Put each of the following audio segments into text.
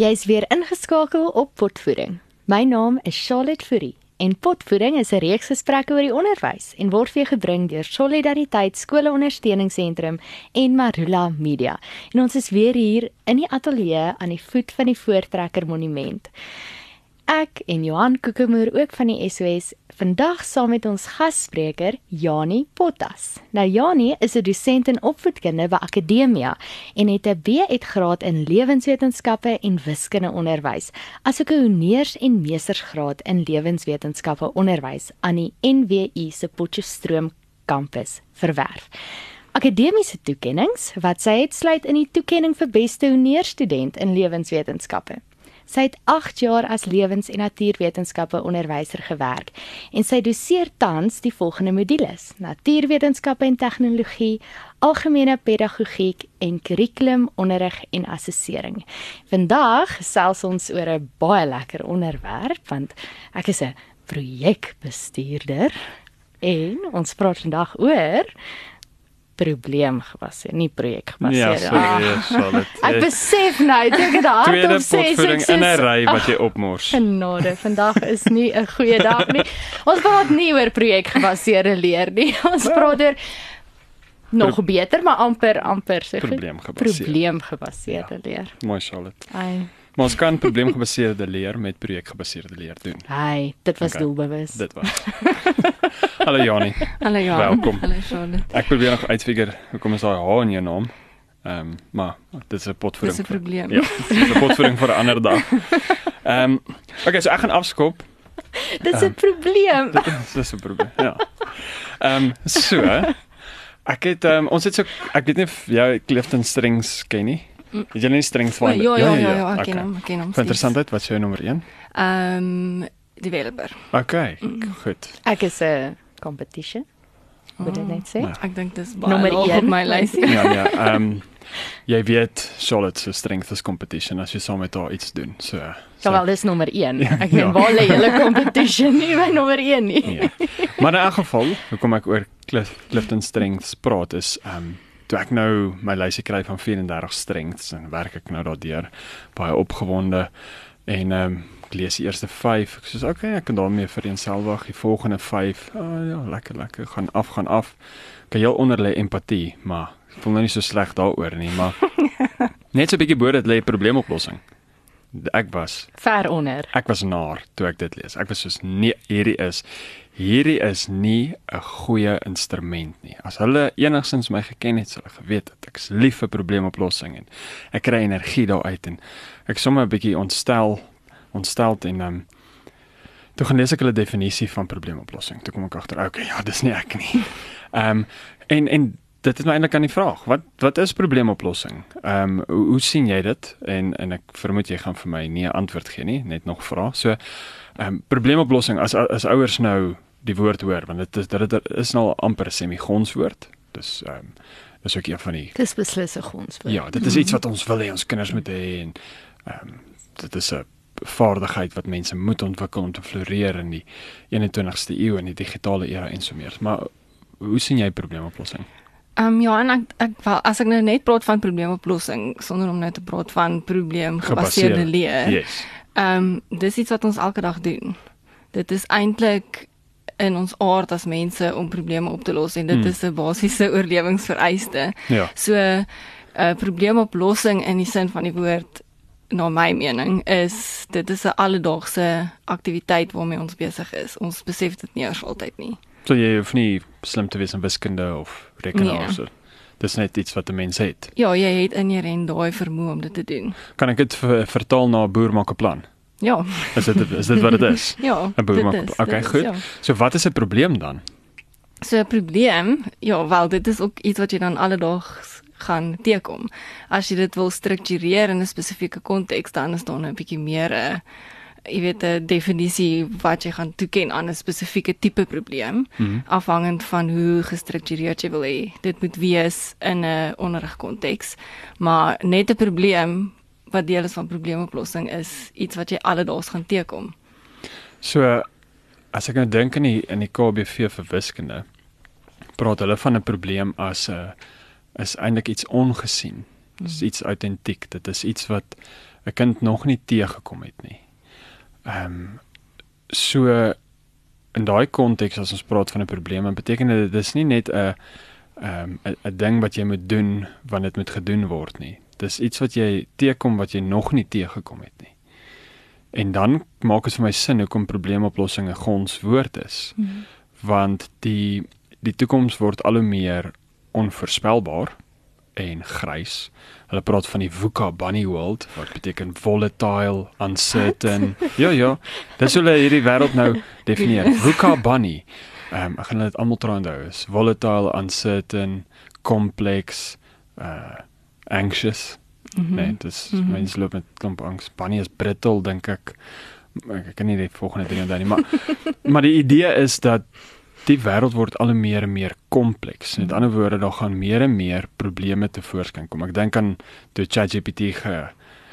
Jy's weer ingeskakel op Potvoeding. My naam is Charlotte Fourie en Potvoeding is 'n reeks gesprekke oor die onderwys en word vir jou gebring deur Solidariteit Skoolondersteuningsentrum en Marula Media. En ons is weer hier in die ateljee aan die voet van die Voortrekker Monument ek en Johan Kokemoer ook van die SOS vandag saam met ons gasspreker Jani Potas. Nou Jani is 'n dosent in opvoedkunde by Akademia en het 'n B.Ed graad in lewenswetenskappe en wiskunde onderwys, asook 'n honeurs en meestersgraad in lewenswetenskappe onderwys aan die NWU se Potchefstroom kampus verwerf. Akademiese toekenninge wat sy het sluit in die toekenning vir beste honeurstudent in lewenswetenskappe. Sy het 8 jaar as lewens- en natuurwetenskappe onderwyser gewerk en sy doseer tans die volgende modules: Natuurwetenskappe en tegnologie, algemene pedagogiek en kurrikulumonderrig en assessering. Vandag gesels ons oor 'n baie lekker onderwerp want ek is 'n projekbestuurder en ons praat vandag oor probleem gebaseer, nie projek gebaseer. Ja, sorry, ah, ek besef nou, ek het daar Tweede potvoeding in 'n ry wat jy opmors. Genade, vandag is nie 'n goeie dag nie. Ons praat nie oor projek gebaseerde leer nie. Ons praat oor nog Pro beter, maar amper amper so probleem gebaseerde. Probleem gebaseerde ja. leer. Mooi Charlotte. Ai. Maar ons kan probleemgebaseerde leer met projekgebaseerde leer doen. Hey, dit was okay. doelbewus. Dit was. Hallo Jani. Hallo Jani. Welkom. Hallo Charlotte. Ek probeer nog uitfigure hoekom is daai H in jou naam? Ehm, um, maar dit is 'n potvoeding. Dis 'n probleem. Ja, dit is 'n potvoeding vir 'n ander dag. Ehm, um, okay, so ek gaan afskop. Dis 'n um, probleem. Dit is 'n probleem. Ja. Ehm, um, so. Ek het ehm um, ons het so ek weet nie of jy Clifton Strings ken nie. Mm. Het jy nie Strings van? Ja, ja, ja, ja, ek ken hom, ek ken hom. Interessantheid, wat is jou nommer 1? Ehm um, developer. Okay, mm. goed. Ek is 'n competition. Wat dit net sê? Ek dink dis nommer 1 op my lysie. ja, ja. Ehm um, jy weet solid so strength is competition as jy saam met haar iets doen. So. so. Ja, wel dis nommer 1. Ek meen ja. waar lê julle competition nie by nommer 1 nie. ja. Maar in elk geval, hoekom ek oor Clif, Clifton strengths praat is ehm um, toe ek nou my lysie kry van 34 strengths en werk ek nou daardeur baie opgewonde en ehm um, ek lees die eerste 5. Ek sê okay, ek kan daarmee vereenselwig die volgende 5. Ah oh, ja, lekker lekker gaan af gaan af. Kan heel onder lê empatie, maar ek voel nou nie so sleg daaroor nie, maar net so 'n bietjie bo dit lê probleemoplossing. Ek was ver onder. Ek was naar toe ek dit lees. Ek was soos nee, hierdie is hierdie is nie 'n goeie instrument nie. As hulle enigsins my geken het, sou hulle geweet het ek is lief vir probleemoplossing en ek kry energie daaruit en ek sommer 'n bietjie ontstel ontstel en um, toe gaan lees ek hulle definisie van probleemoplossing. Toe kom ek agter, okay, ja, dis nie ek nie. Ehm um, en en dit is my eintlik aan die vraag, wat wat is probleemoplossing? Ehm um, hoe, hoe sien jy dit? En en ek vermoed jy gaan vir my nie 'n antwoord gee nie, net nog vra. So ehm um, probleemoplossing as as ouers nou die woord hoor, want dit is dit, dit is nou amper 'n semigonswoord. Dis ehm um, dis ook een van die Dis beslis 'n gonswoord. Ja, dit is iets wat ons wil hê ons kinders moet hê en ehm um, dit is 'n vaardigheid wat mense moet ontwikkel om te floreer in die 21ste eeu en die digitale era en so meer. Maar hoe sien jy probleemoplossing? Ehm um, ja, en ek ek wel as ek nou net praat van probleemoplossing sonder om net te praat van probleemgebaseerde leer. Yes. Ehm um, dis iets wat ons elke dag doen. Dit is eintlik in ons aard as mense om probleme op te los en dit hmm. is 'n basiese oorlewingsvereiste. Ja. So 'n uh, probleemoplossing in die sin van die woord na my mening is dit is 'n alledaagse aktiwiteit waarmee ons besig is. Ons besef dit nie eers altyd nie. So jy hoef nie slim te wees in wiskunde of rekenaar nee. so. Dis net iets wat 'n mens het. Ja, jy het inherënt daai vermoë om dit te doen. Kan ek dit vertaal na 'n boer maak 'n plan? Ja. Is dit is dit wat dit is? ja. 'n boer maak plan. Okay, goed. Ja. So wat is 'n probleem dan? So 'n probleem, ja, wel dit is ook iets wat jy dan alledaags gaan teekom. As jy dit wil struktureer in 'n spesifieke konteks, dan is daar 'n bietjie meer 'n uh, jy weet 'n definisie wat jy gaan toeken aan 'n spesifieke tipe probleem mm -hmm. afhangend van hoe gestruktureerd jy wil hê. Dit moet wees in 'n onderrigkonteks, maar net 'n probleem wat deel is van probleemoplossing is iets wat jy alledaags gaan teekom. So as ek nou dink aan die in die KBV vir wiskunde, praat hulle van 'n probleem as 'n uh, is eintlik iets ongesien. Dit is mm. iets autentiek. Dit is iets wat 'n kind nog nie teëgekom het nie. Ehm um, so in daai konteks as ons praat van 'n probleem, beteken dit dis nie net 'n ehm 'n 'n ding wat jy moet doen wanneer dit moet gedoen word nie. Dis iets wat jy teekom wat jy nog nie teëgekom het nie. En dan maak dit vir my sin hoekom probleemoplossing 'n gonswoord is. Mm. Want die die toekoms word al hoe meer onvoorspelbaar en grys. Hulle praat van die VUCA bunny world wat beteken volatile, uncertain. ja ja. Dis hoe hulle hierdie wêreld nou definieer. VUCA bunny. Ehm um, ek gaan dit almal try onthou is volatile, uncertain, complex, uh anxious. Mm -hmm. Nee, dis mm -hmm. mense loop met klomp angs. Bunny is brittle dink ek. Ek kan nie die volgende ding onthou nie, maar maar die idee is dat die wêreld word al meer en meer kompleks. Met ander woorde, daar gaan meer en meer probleme te voorskyn kom. Ek dink aan toe ChatGPT ge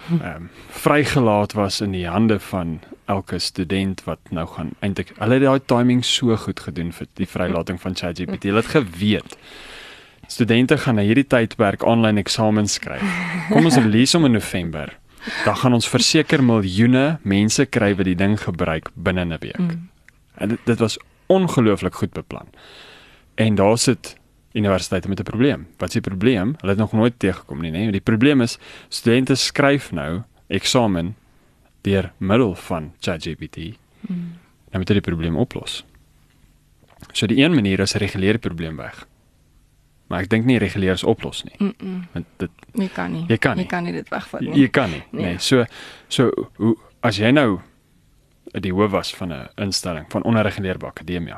ehm um, vrygelaat was in die hande van elke student wat nou gaan eintlik hulle het daai timing so goed gedoen vir die vrylating van ChatGPT. Hulle het geweet studente gaan na hierdie tydperk aanlyn eksamens skryf. Kom ons lees om in November. Dan gaan ons verseker miljoene mense kry wat die ding gebruik binne 'n week. Mm. En dit, dit was ongelooflik goed beplan. En daar sit universiteite met 'n probleem. Wat is die probleem? Hulle het nog nooit teëgekom nie, nee. Die probleem is studente skryf nou eksamen deur middel van ChatGPT. Hmm. Dan moet hulle die probleem oplos. So die een manier is 'n regulêre probleem weg. Maar ek dink nie reguleers oplos nie. Mm -mm. Want dit jy kan nie. Jy kan nie. Jy kan nie dit wegvat nie. Jy kan nie. Nee. nee. So so hoe as jy nou die hoof was van 'n instelling van onreguleerbare akademie.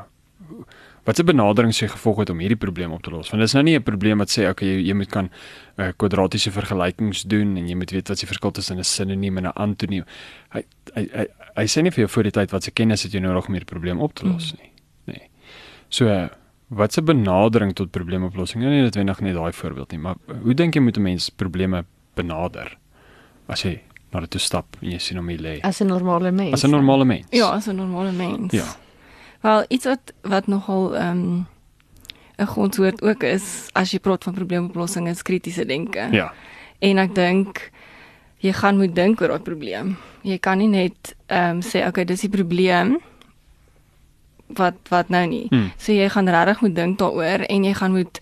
Wat 'n benadering sê gevolg het om hierdie probleem op te los? Want dit is nou nie 'n probleem wat sê okay jy, jy moet kan uh, kwadratiese vergelykings doen en jy moet weet wat die verskil tussen 'n sinoniem en 'n antoniem. Hy hy hy, hy sê nie vir jou voor die tyd wat se kennis het jy nodig om hierdie probleem op te los nie. Nee. So uh, wat 'n benadering tot probleemoplossing? Nou nie noodwendig net daai voorbeeld nie, maar hoe dink jy moet 'n mens probleme benader? As jy na dit toe stap en jy sien hom hier lê. As 'n normale mens. As 'n normale mens. Ja, as 'n normale mens. Ja. Wel, iets wat wat nogal ehm um, 'n grondwoord ook is as jy praat van probleemoplossing is kritiese denke. Ja. En ek dink jy gaan moet dink oor daai probleem. Jy kan nie net ehm um, sê okay, dis die probleem wat wat nou nie. Hmm. So jy gaan regtig moet dink daaroor en jy gaan moet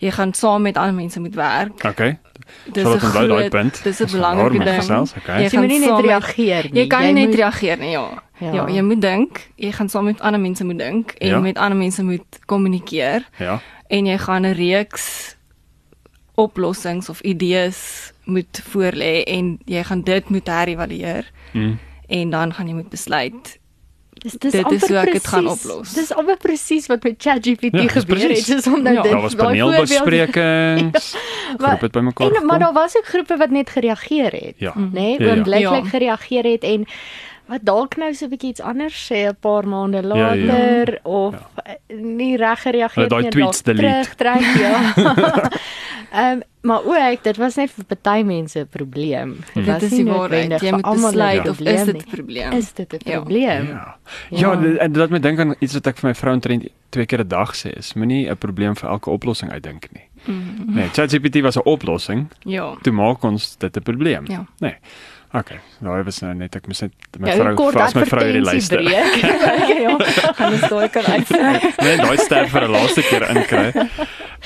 jy gaan saam met ander mense moet werk. Okay. Dis 'n groot punt. Dis 'n belangrike ding. Gesels, okay. Jy, jy moet nie net reageer nie. Jy kan jy net reageer nie, ja. ja. Ja, jy moet dink. Jy gaan saam met ander mense moet dink en ja. met ander mense moet kommunikeer. Ja. En jy gaan 'n reeks oplossings of idees moet voorlê en jy gaan dit moet herëvalueer. Mm. En dan gaan jy moet besluit Dis dis dit is hoe ek dit gaan oplos. Dis amper presies wat met ChatGPT ja, gebeur het. Dis om nou ja. dit. Daar was paneelbesprekings. ja, groepe het bymekaar. En maar daar was ook groepe wat net gereageer het, ja. nê? Nee, ja, ja. Onmiddellik ja. gereageer het en wat dalk nou so 'n bietjie iets anders sê 'n paar maande later ja, ja. of ja. nie reg gereageer nie. Daai tweets delete. Ja. Ehm um, maar ook dit was net vir party mense 'n probleem. Dit was dit is nie waarheid. Jy moet besluit of is dit 'n probleem? Is dit 'n probleem? Ja. Ja, ja en dit laat my dink aan iets wat ek vir my vrou omtrent twee keer 'n dag sê, is moenie 'n probleem vir elke oplossing uitdink nie. Mm -hmm. Nee, ChatGPT was 'n oplossing. Ja. Toe maak ons dit 'n probleem. Ja. Nee. Okay, nou ons nou net ek moet net my ja, vrou vas my vrou die luister. ja, gaan ons daai kan uitsit. nee, daai ster vir 'n laaste keer inkry.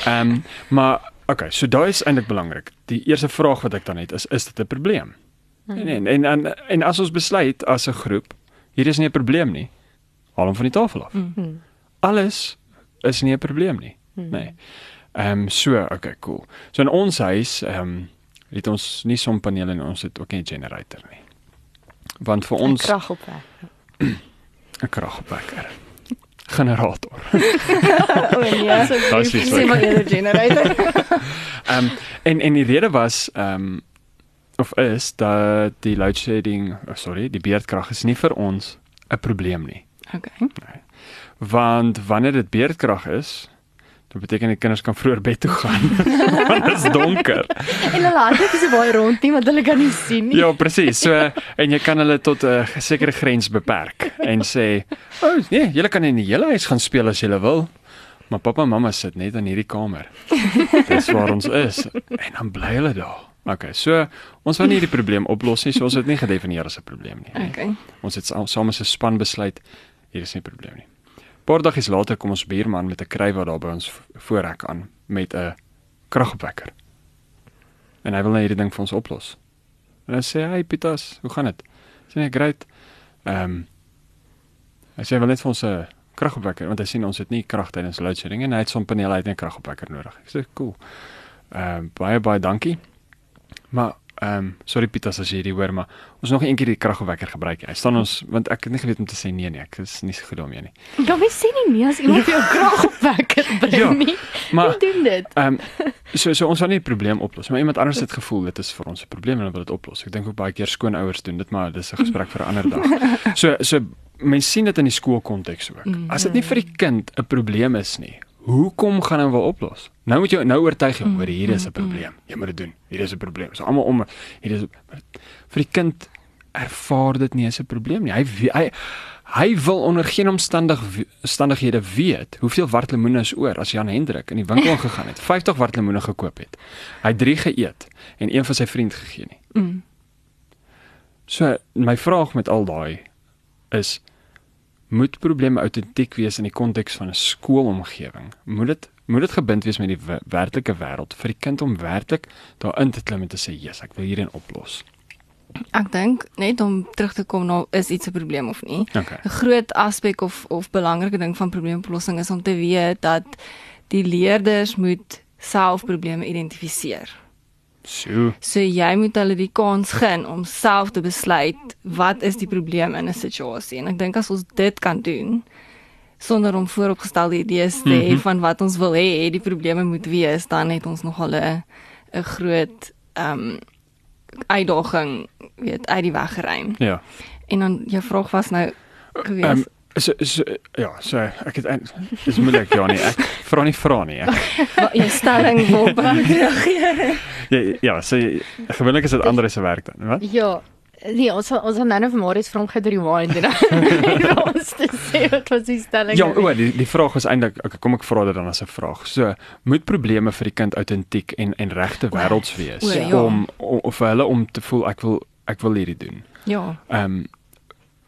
Ehm, um, maar okay, so daai is eintlik belangrik. Die eerste vraag wat ek dan het is is dit 'n probleem? Hmm. En, en en en en as ons besluit as 'n groep, hier is nie 'n probleem nie. Haal hom van die tafel af. Hmm. Alles is nie 'n probleem nie. Hmm. Nee. Ehm um, so, okay, cool. So in ons huis, ehm um, het ons nie sonpanele en ons het ook nie 'n generator nie. Want vir ons kragopwek. 'n kragopwekker. Generator. o nee, so dis nie maar 'n generator. Ehm um, en en die rede was ehm um, of is dat die load shedding, oh sorry, die beerdkrag is nie vir ons 'n probleem nie. Okay. Nee. Want wanneer dit beerdkrag is, Dit beteken die kinders kan vroeër bed toe gaan. Want dit is donker. en hulle hardloop so baie rond nie want hulle kan nie sien nie. Ja, presies. So en jy kan hulle tot 'n uh, sekere grens beperk en sê, "O, oh, nee, julle kan in die hele huis gaan speel as julle wil." Maar pappa en mamma sit net in hierdie kamer. Dis waar ons is. En dan bly hulle daar. Okay, so ons wou nie die probleem oplos nie, so ons het nie gedefinieer as 'n probleem nie. nee. Okay. Ons het saam as 'n span besluit hier is nie 'n probleem nie. Paar dae later kom ons buurman met 'n krywa daar by ons voorrek aan met 'n kragopwekker. En hy wil net hierdie ding vir ons oplos. En hy sê, "Hey Pitas, hoe gaan dit?" Sê nee, great. Ehm um, hy sê wil net vir ons 'n kragopwekker want hy sien ons het nie krag tydens load shedding en hy het sonpaneel uit 'n kragopwekker nodig. Ek sê, "Cool." Ehm um, baie baie dankie. Maar ehm um, sorry Pitas as jy hierdie hoor, maar ons nog een keer die kragopwekker gebruik. Hy staan ons want ek het nie geweet om te sê nee nee, ek is nie so goed daarmee nie. Ja, mens sien nie nee as iemand vir jou kragopwekker bring Ja, nie. maar- Wie doen dit? Ehm um, so so ons wil nie die probleem oplos, maar iemand anders het gevoel dit is vir ons 'n probleem en hulle wil dit oplos. Ek dink ook baie keer skoonouers doen dit, maar dis 'n gesprek vir 'n ander dag. So so mense sien dit in die skoolkonteks ook. As dit nie vir die kind 'n probleem is nie, hoekom gaan hy wel oplos? Nou moet jy nou oortuig jou oor hier is 'n probleem. Jy moet dit doen. Hier is 'n probleem. So almal om hier is vir die kind ervaar dit nie as 'n probleem nie. Hy hy hy wil onder geen omstandig omstandighede weet hoeveel wartlemoene is oor as Jan Hendrik in die winkel gegaan het, 50 wartlemoene gekoop het. Hy het 3 geëet en een vir sy vriend gegee nie. Mm. So my vraag met al daai is moet probleme autentiek wees in die konteks van 'n skoolomgewing? Moet dit moet dit gebind wees met die we- werklike wêreld vir die kind om werklik daarin te klim en te sê, "Jesus, ek wil hierin oplos." Ek dink net om terug te kom na is iets 'n probleem of nie. Okay. 'n Groot aspek of of belangrike ding van probleemoplossing is om te weet dat die leerders moet self probleme identifiseer. So, So jy moet hulle die kans gun om self te besluit wat is die probleem in 'n situasie. En ek dink as ons dit kan doen sonder om vooropgestelde idees te hê Mhm. van wat ons wil hê die probleme moet wees, dan het ons nog al 'n 'n groot ehm um, uitdaging weet uit die weg geruim. ja. En dan jou vraag was nou gewees. Ehm um, so, so ja, so ek het dis moeilik ja nee, ek vra nie vra nie. Ek, wat jou stelling ek moet reageer. ja, ja, so gewoonlik is dit ander se werk dan, wat? Ja. Nee, ons ons gaan nou net vir Marius vra om gou deur die wine doen. En ons te sê wat was die stelling? Ja, gewees? o, die die vraag was eintlik okay, kom ek vra dit dan as 'n vraag. So, moet probleme vir die kind autentiek en en regte wêrelds wees o, ja. om, om of vir hulle om te voel ek wil ek wil hierdie doen. Ja. Ehm um,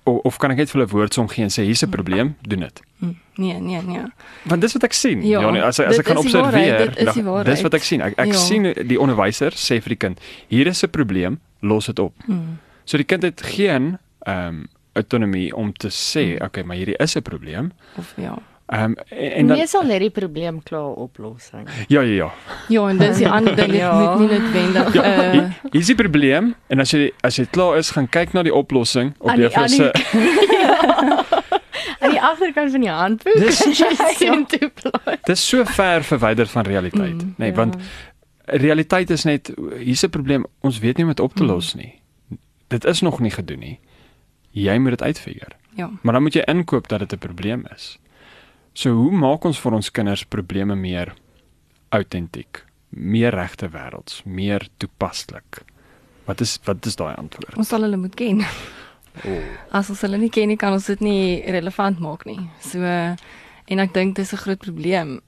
of, of kan ek net vir hulle woordsom gee en sê hier's 'n probleem, doen dit. Hm, Nee, nee, nee. Want dis wat ek sien. Ja, Ja, nee, as as ek kan waarheid, observeer, dit is dis wat ek sien. Ek ek Ja. sien die onderwyser sê vir die kind, hier is 'n probleem, los dit op. Hm. So die kind het geen ehm um, autonomie om te sê, okay, maar hierdie is 'n probleem. Of ja. Ehm um, en, en dan Meestal net die probleem klaar oplossing. ja ja ja. Ja, en dis die ander ding, dit Ja. moet nie noodwendig Ja, uh hier- hier is die probleem en as jy as jy klaar is, gaan kyk na die oplossing op die- juffrou aan se Aan die agterkant van die handboek. Dis- sien toe plaas. Dis so ver verwyder van realiteit, Mm, nê, nee, ja. want realiteit is net hier's 'n probleem, ons weet nie hoe om dit op te Mm. los nie. Dit is nog nie gedoen nie. Jy moet dit uitfigure. ja. Maar dan moet jy inkoop dat dit 'n probleem is. So hoe maak ons vir ons kinders probleme meer autentiek, meer regte wêrelds, meer toepaslik? Wat is wat is daai antwoord? Ons sal hulle moet ken. Oh. As ons hulle nie ken nie, kan ons dit nie relevant maak nie. So en ek dink dis 'n groot probleem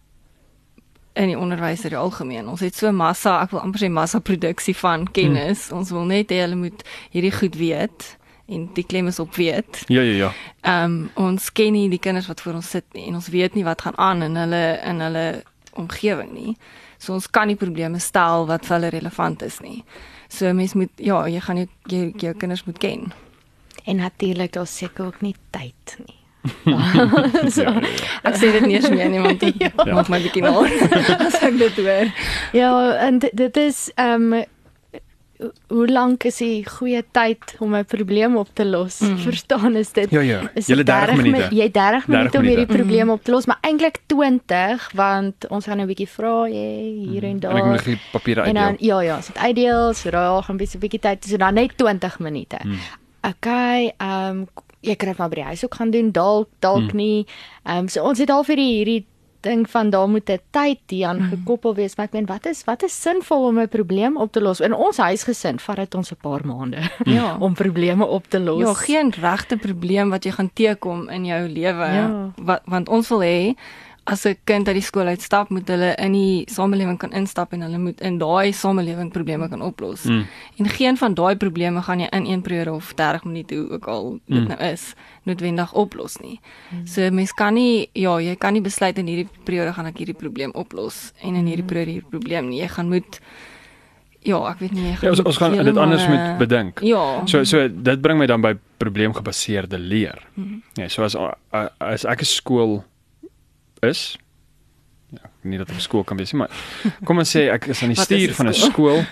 in die onderwys in die algemeen. Ons het so massa, ek wil amper sê massa produksie van kennis. Hmm. Ons wil net hê hulle moet hierdie goed weet en die klem is op weet. Ja ja ja. Ehm um, ons ken nie die kinders wat voor ons sit nie en ons weet nie wat gaan aan in hulle in hulle omgewing nie. So ons kan nie probleme stel wat vir hulle relevant is nie. So mens moet ja, jy gaan jou jou, jou kinders moet ken. En natuurlik daar's seker ook nie tyd nie. ja, ja, ja. Ek sê dit nie eens meer nie want dit Ja. ja. maak my bietjie mal as ek dit hoor. Ja, en dit, dit is ehm um, hoe lank is die goeie tyd om 'n probleem op te los? Mm. Verstaan is dit? Ja ja. Is Julle dit 30 mi- minute. Jy 30 minute om hierdie minute. probleem op te los, maar eintlik 20 want ons gaan 'n bietjie vra jy hier en Mm. En ek moet daar. die papiere En dan uitdeel. ja ja, dit uitdeel, so daar gaan 'n bietjie bietjie tyd, so dan net 20 minute. Mm. Okay, ehm um, jy kan dit maar by die huis ook gaan doen, dalk dalk Mm. nie. Ehm um, so ons het al vir die hierdie ding van daar moet 'n tyd hieraan Mm. gekoppel wees, maar ek meen wat is wat is sinvol om 'n probleem op te los? In ons huisgesin vat dit ons 'n paar maande Ja. om probleme op te los. Ja, geen regte probleem wat jy gaan teekom in jou lewe Ja. wat want ons wil hê as 'n kind uit die skool uitstap, moet hulle in die samelewing kan instap en hulle moet in daai samelewing probleme kan oplos. Mm. En geen van daai probleme gaan jy in 1 periode of 30 minute hoe ook al dit Mm. nou is, noodwendig oplos nie. So mens kan nie ja, jy kan nie besluit in hierdie periode gaan ek hierdie probleem oplos en in hierdie periode hierdie probleem nie. Jy gaan moet ja, ek weet nie Ja, ons, ons gaan dit anders moet bedink. Ja. So so dit bring my dan by probleemgebaseerde leer. Mhm. Ja, so as as ek 'n skool is ja, nie dat ek op skool kan wees nie, maar kom ons sê ek is aan die stuur van 'n skool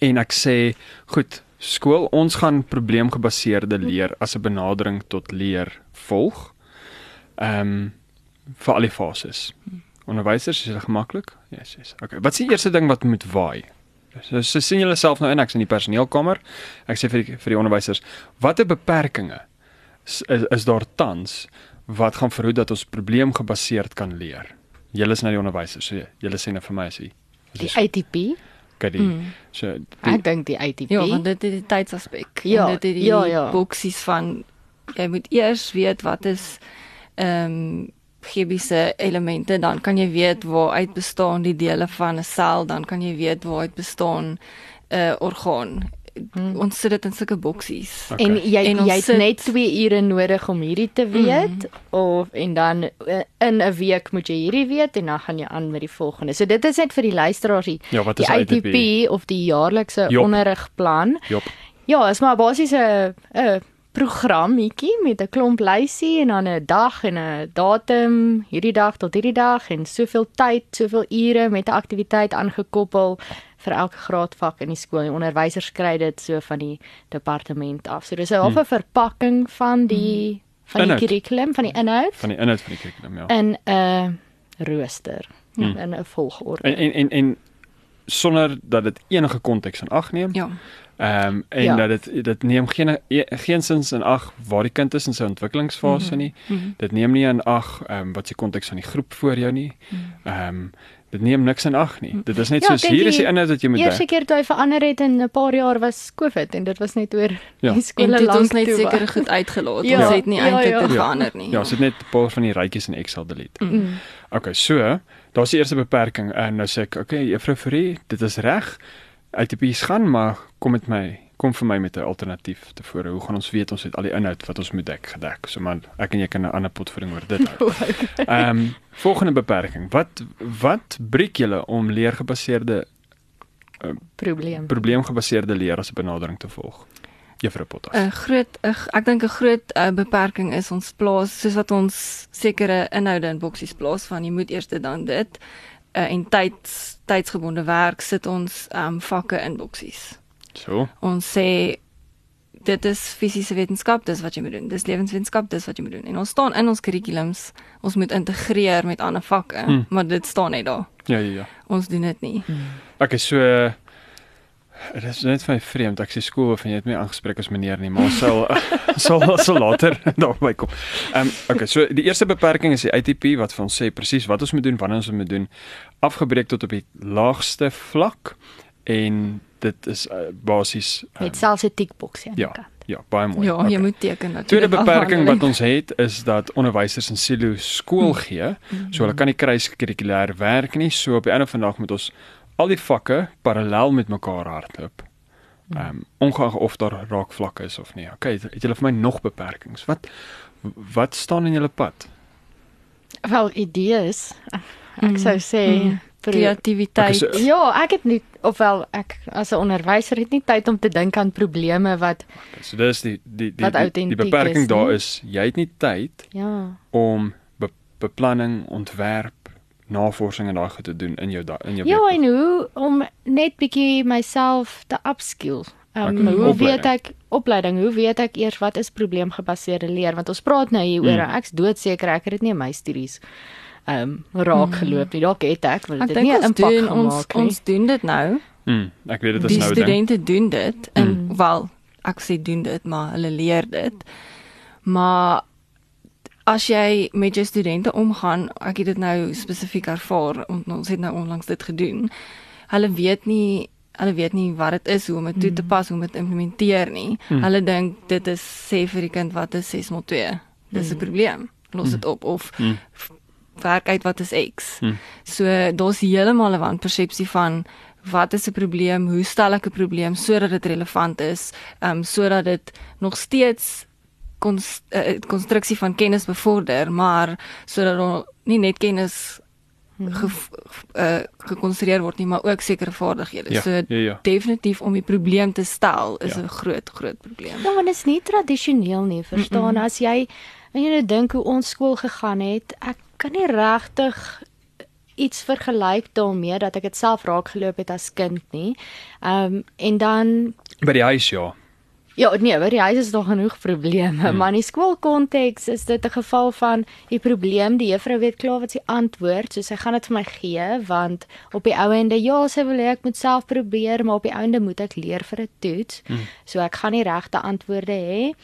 en ek sê, goed, skool, ons gaan probleemgebaseerde leer as 'n benadering tot leer volg. Ehm um, vir al die fases. Onderwysers, is julle gemaklik? Ja, yes, yes. Okay. Wat is die eerste ding wat moet waai? So, so sien julle self nou in ek's in die personeelkamer. Ek sê vir die, vir die onderwysers, watter beperkings is is daar tans wat gaan verhoed dat ons probleemgebaseerd kan leer? Julle is nou die onderwysers, so julle sê nou vir my as jy Die ATP? kyk die Mm. so die, Ek dink die ATP. Ja, want dit het die tydsaspek. Ja, en dit het die ja, ja. boksies van jy moet eers weet wat is ehm um, chemiese elemente, dan kan jy weet waaruit bestaan die dele van 'n sel, dan kan jy weet waaruit bestaan 'n uh, orgaan. Hmm. Ons sit dit in sulke boksies. Okay. En jy En jy het sit- net 2 ure nodig om hierdie te weet Mhm. of en dan eh, in 'n week moet jy hierdie weet en dan gaan jy aan met die volgende. So dit is net vir die luisteraars die, Ja, wat die is ATP? ATP of die jaarlikse onderrigplan. Jop. Ja, is maar basies 'n 'n programmetjie met 'n klomp lysie en dan 'n dag en 'n datum, hierdie dag tot hierdie dag en soveel tyd, soveel ure met 'n aktiwiteit aangekoppel vir elke graadvak in die skool. Die onderwysers kry dit so van die departement af. So dis 'n halfe verpakking van die van die kurrikulum, van die inhoud van die inhoud van die kurrikulum ja. in 'n rooster, Hmm. in 'n volgorde. En en en, en sonder dat dit enige konteks in ag neem. Ja. Ehm um, en Ja. dat dit dit neem geen e- geensins in ag waar die kind is in sy ontwikkelingsfase nie. Mhm. Dit neem nie in ag ehm um, wat se konteks van die groep voor jou nie. Ehm um, dit neem niks in ag nie. Dit is net Ja, soos hier is die die inhoud wat jy moet Eerste dek. keer toe hy verander het in 'n paar jaar was COVID en dit was net oor Ja. die En skole dit het lank ons net toe seker goed uitgelaat. Ja, Ons het nie ja, eintlik ja. dit Ja. verander nie. Ja, sit net 'n paar van die rytjies in Excel delete. Mm. Okay, so, daar's die eerste beperking en nou sê ek, okay, juffrou Fourie, dit is reg. ITP's gaan, maar kom met my, kom vir my met 'n alternatief tevore. Hoe gaan ons weet ons het al die inhoud wat ons moet dek gedek? So man, ek en jy kan 'n ander potvoeding oor dit hou. Ehm um, volgende beperking. Wat wat breek julle om leergebaseerde probleem. probleemgebaseerde leer as 'n benadering te volg? Juffrou Potas. 'n groot uh, ek dink 'n groot uh, beperking is ons plaas soos wat ons sekere inhoude in boksies plaas van jy moet eers dit dan dit uh, en tyds tydsgebonde werk sit ons um, vakke in boksies. So. Ons sê dit is fisiese wetenskap, dis wat jy moet doen. Dis lewenswetenskap, dis wat jy moet doen. En ons staan in ons kurrikulums, ons moet integreer met ander vakke, Hmm. maar dit staan net daar. Ja ja ja. Ons doen dit nie. Okay, so Dit is net vir my vreemd. Ek sê skool of jy het my aangespreek as meneer nie, maar sal sal sal later daarby kom. Ehm um, okay, so die eerste beperking is die ATP wat vir ons sê presies wat ons moet doen, wanneer ons dit moet doen, afgebreek tot op die laagste vlak en dit is uh, basies um, Met selfs 'n tikboks aan die ja, kant. ja, baie mooi. Ja, jy moet teken dat jy Tweede beperking wat ons het is dat onderwysers in silo skool gee. So hulle kan nie kruiskurrikulêr werk nie. So op die einde van die dag moet ons al die vakke parallel met mekaar hardloop. Ehm um, ongeag of daar raakvlakke is of nie. Okay, het julle vir my nog beperkings? Wat wat staan in julle pad? Wel idees. Ek Mm, sou sê mm. Kreatiwiteit. Ja, ek het nie ofwel ek as 'n onderwyser het nie tyd om te dink aan probleme wat so dis die die die die, die beperking is, daar nie? is jy het nie tyd ja. om be, beplanning, ontwerp, navorsing en daai goed te doen in jou da, in jou Ja, week. en hoe om net bietjie myself te upskill. Um, Okay, hoe weet opleiding. ek opleiding? Hoe weet ek eers wat is probleemgebaseerde leer? Want ons praat nou hier oor, Mm. ek's doodseker ek het dit nie in my studies ehm um, raak geloop nie. Dalk het ek, want Ek dit dink nie 'n ons impak doen ons gemaak nie. ons doen dit nou. Mm, ek weet dit is Die nou 'n ding. studente doen dit en Mm. wel ek sê doen dit, maar hulle leer dit. Maar as jy met jou studente omgaan, ek het dit nou spesifiek ervaar, want ons het nou onlangs dit gedoen. Hulle weet nie hulle weet nie wat dit is, hoe om dit toe te pas, hoe om dit te implementeer nie. Mm. Hulle dink dit is sê vir die kind wat is 6 tot 2. Dis 'n Mm. probleem. Los dit op of Mm. Werk uit wat is X. Hmm. So daar's heeltemal 'n wanpersepsie van wat is 'n probleem, hoe stel ek 'n probleem sodat dit relevant is, ehm um, sodat dit nog steeds kons, uh, konstruksie van kennis bevorder, maar sodat daar nie net kennis ge, uh, gekonstrueer word nie, maar ook sekere vaardighede. Ja, so ja, ja. definitief om die probleem te stel is Ja. 'n groot groot probleem. Ja, want dit is nie tradisioneel nie, verstaan? Mm-mm. As jy en jy nou dink hoe ons skool gegaan het, ek kan nie regtig iets vergelyk daarmee dat ek dit self raak geloop het as kind nie. Ehm um, en dan By die huis ja. Ja, nee, by die huis is daar genoeg probleme, hmm. maar in die skoolkonteks is dit 'n geval van die probleem, die juffrou weet klaar wat sy antwoord, so sy gaan dit vir my gee want op die ou ende ja, sy wil hê ek moet self probeer, maar op die einde moet ek leer vir 'n toets. Hmm. So ek gaan nie regte antwoorde hê.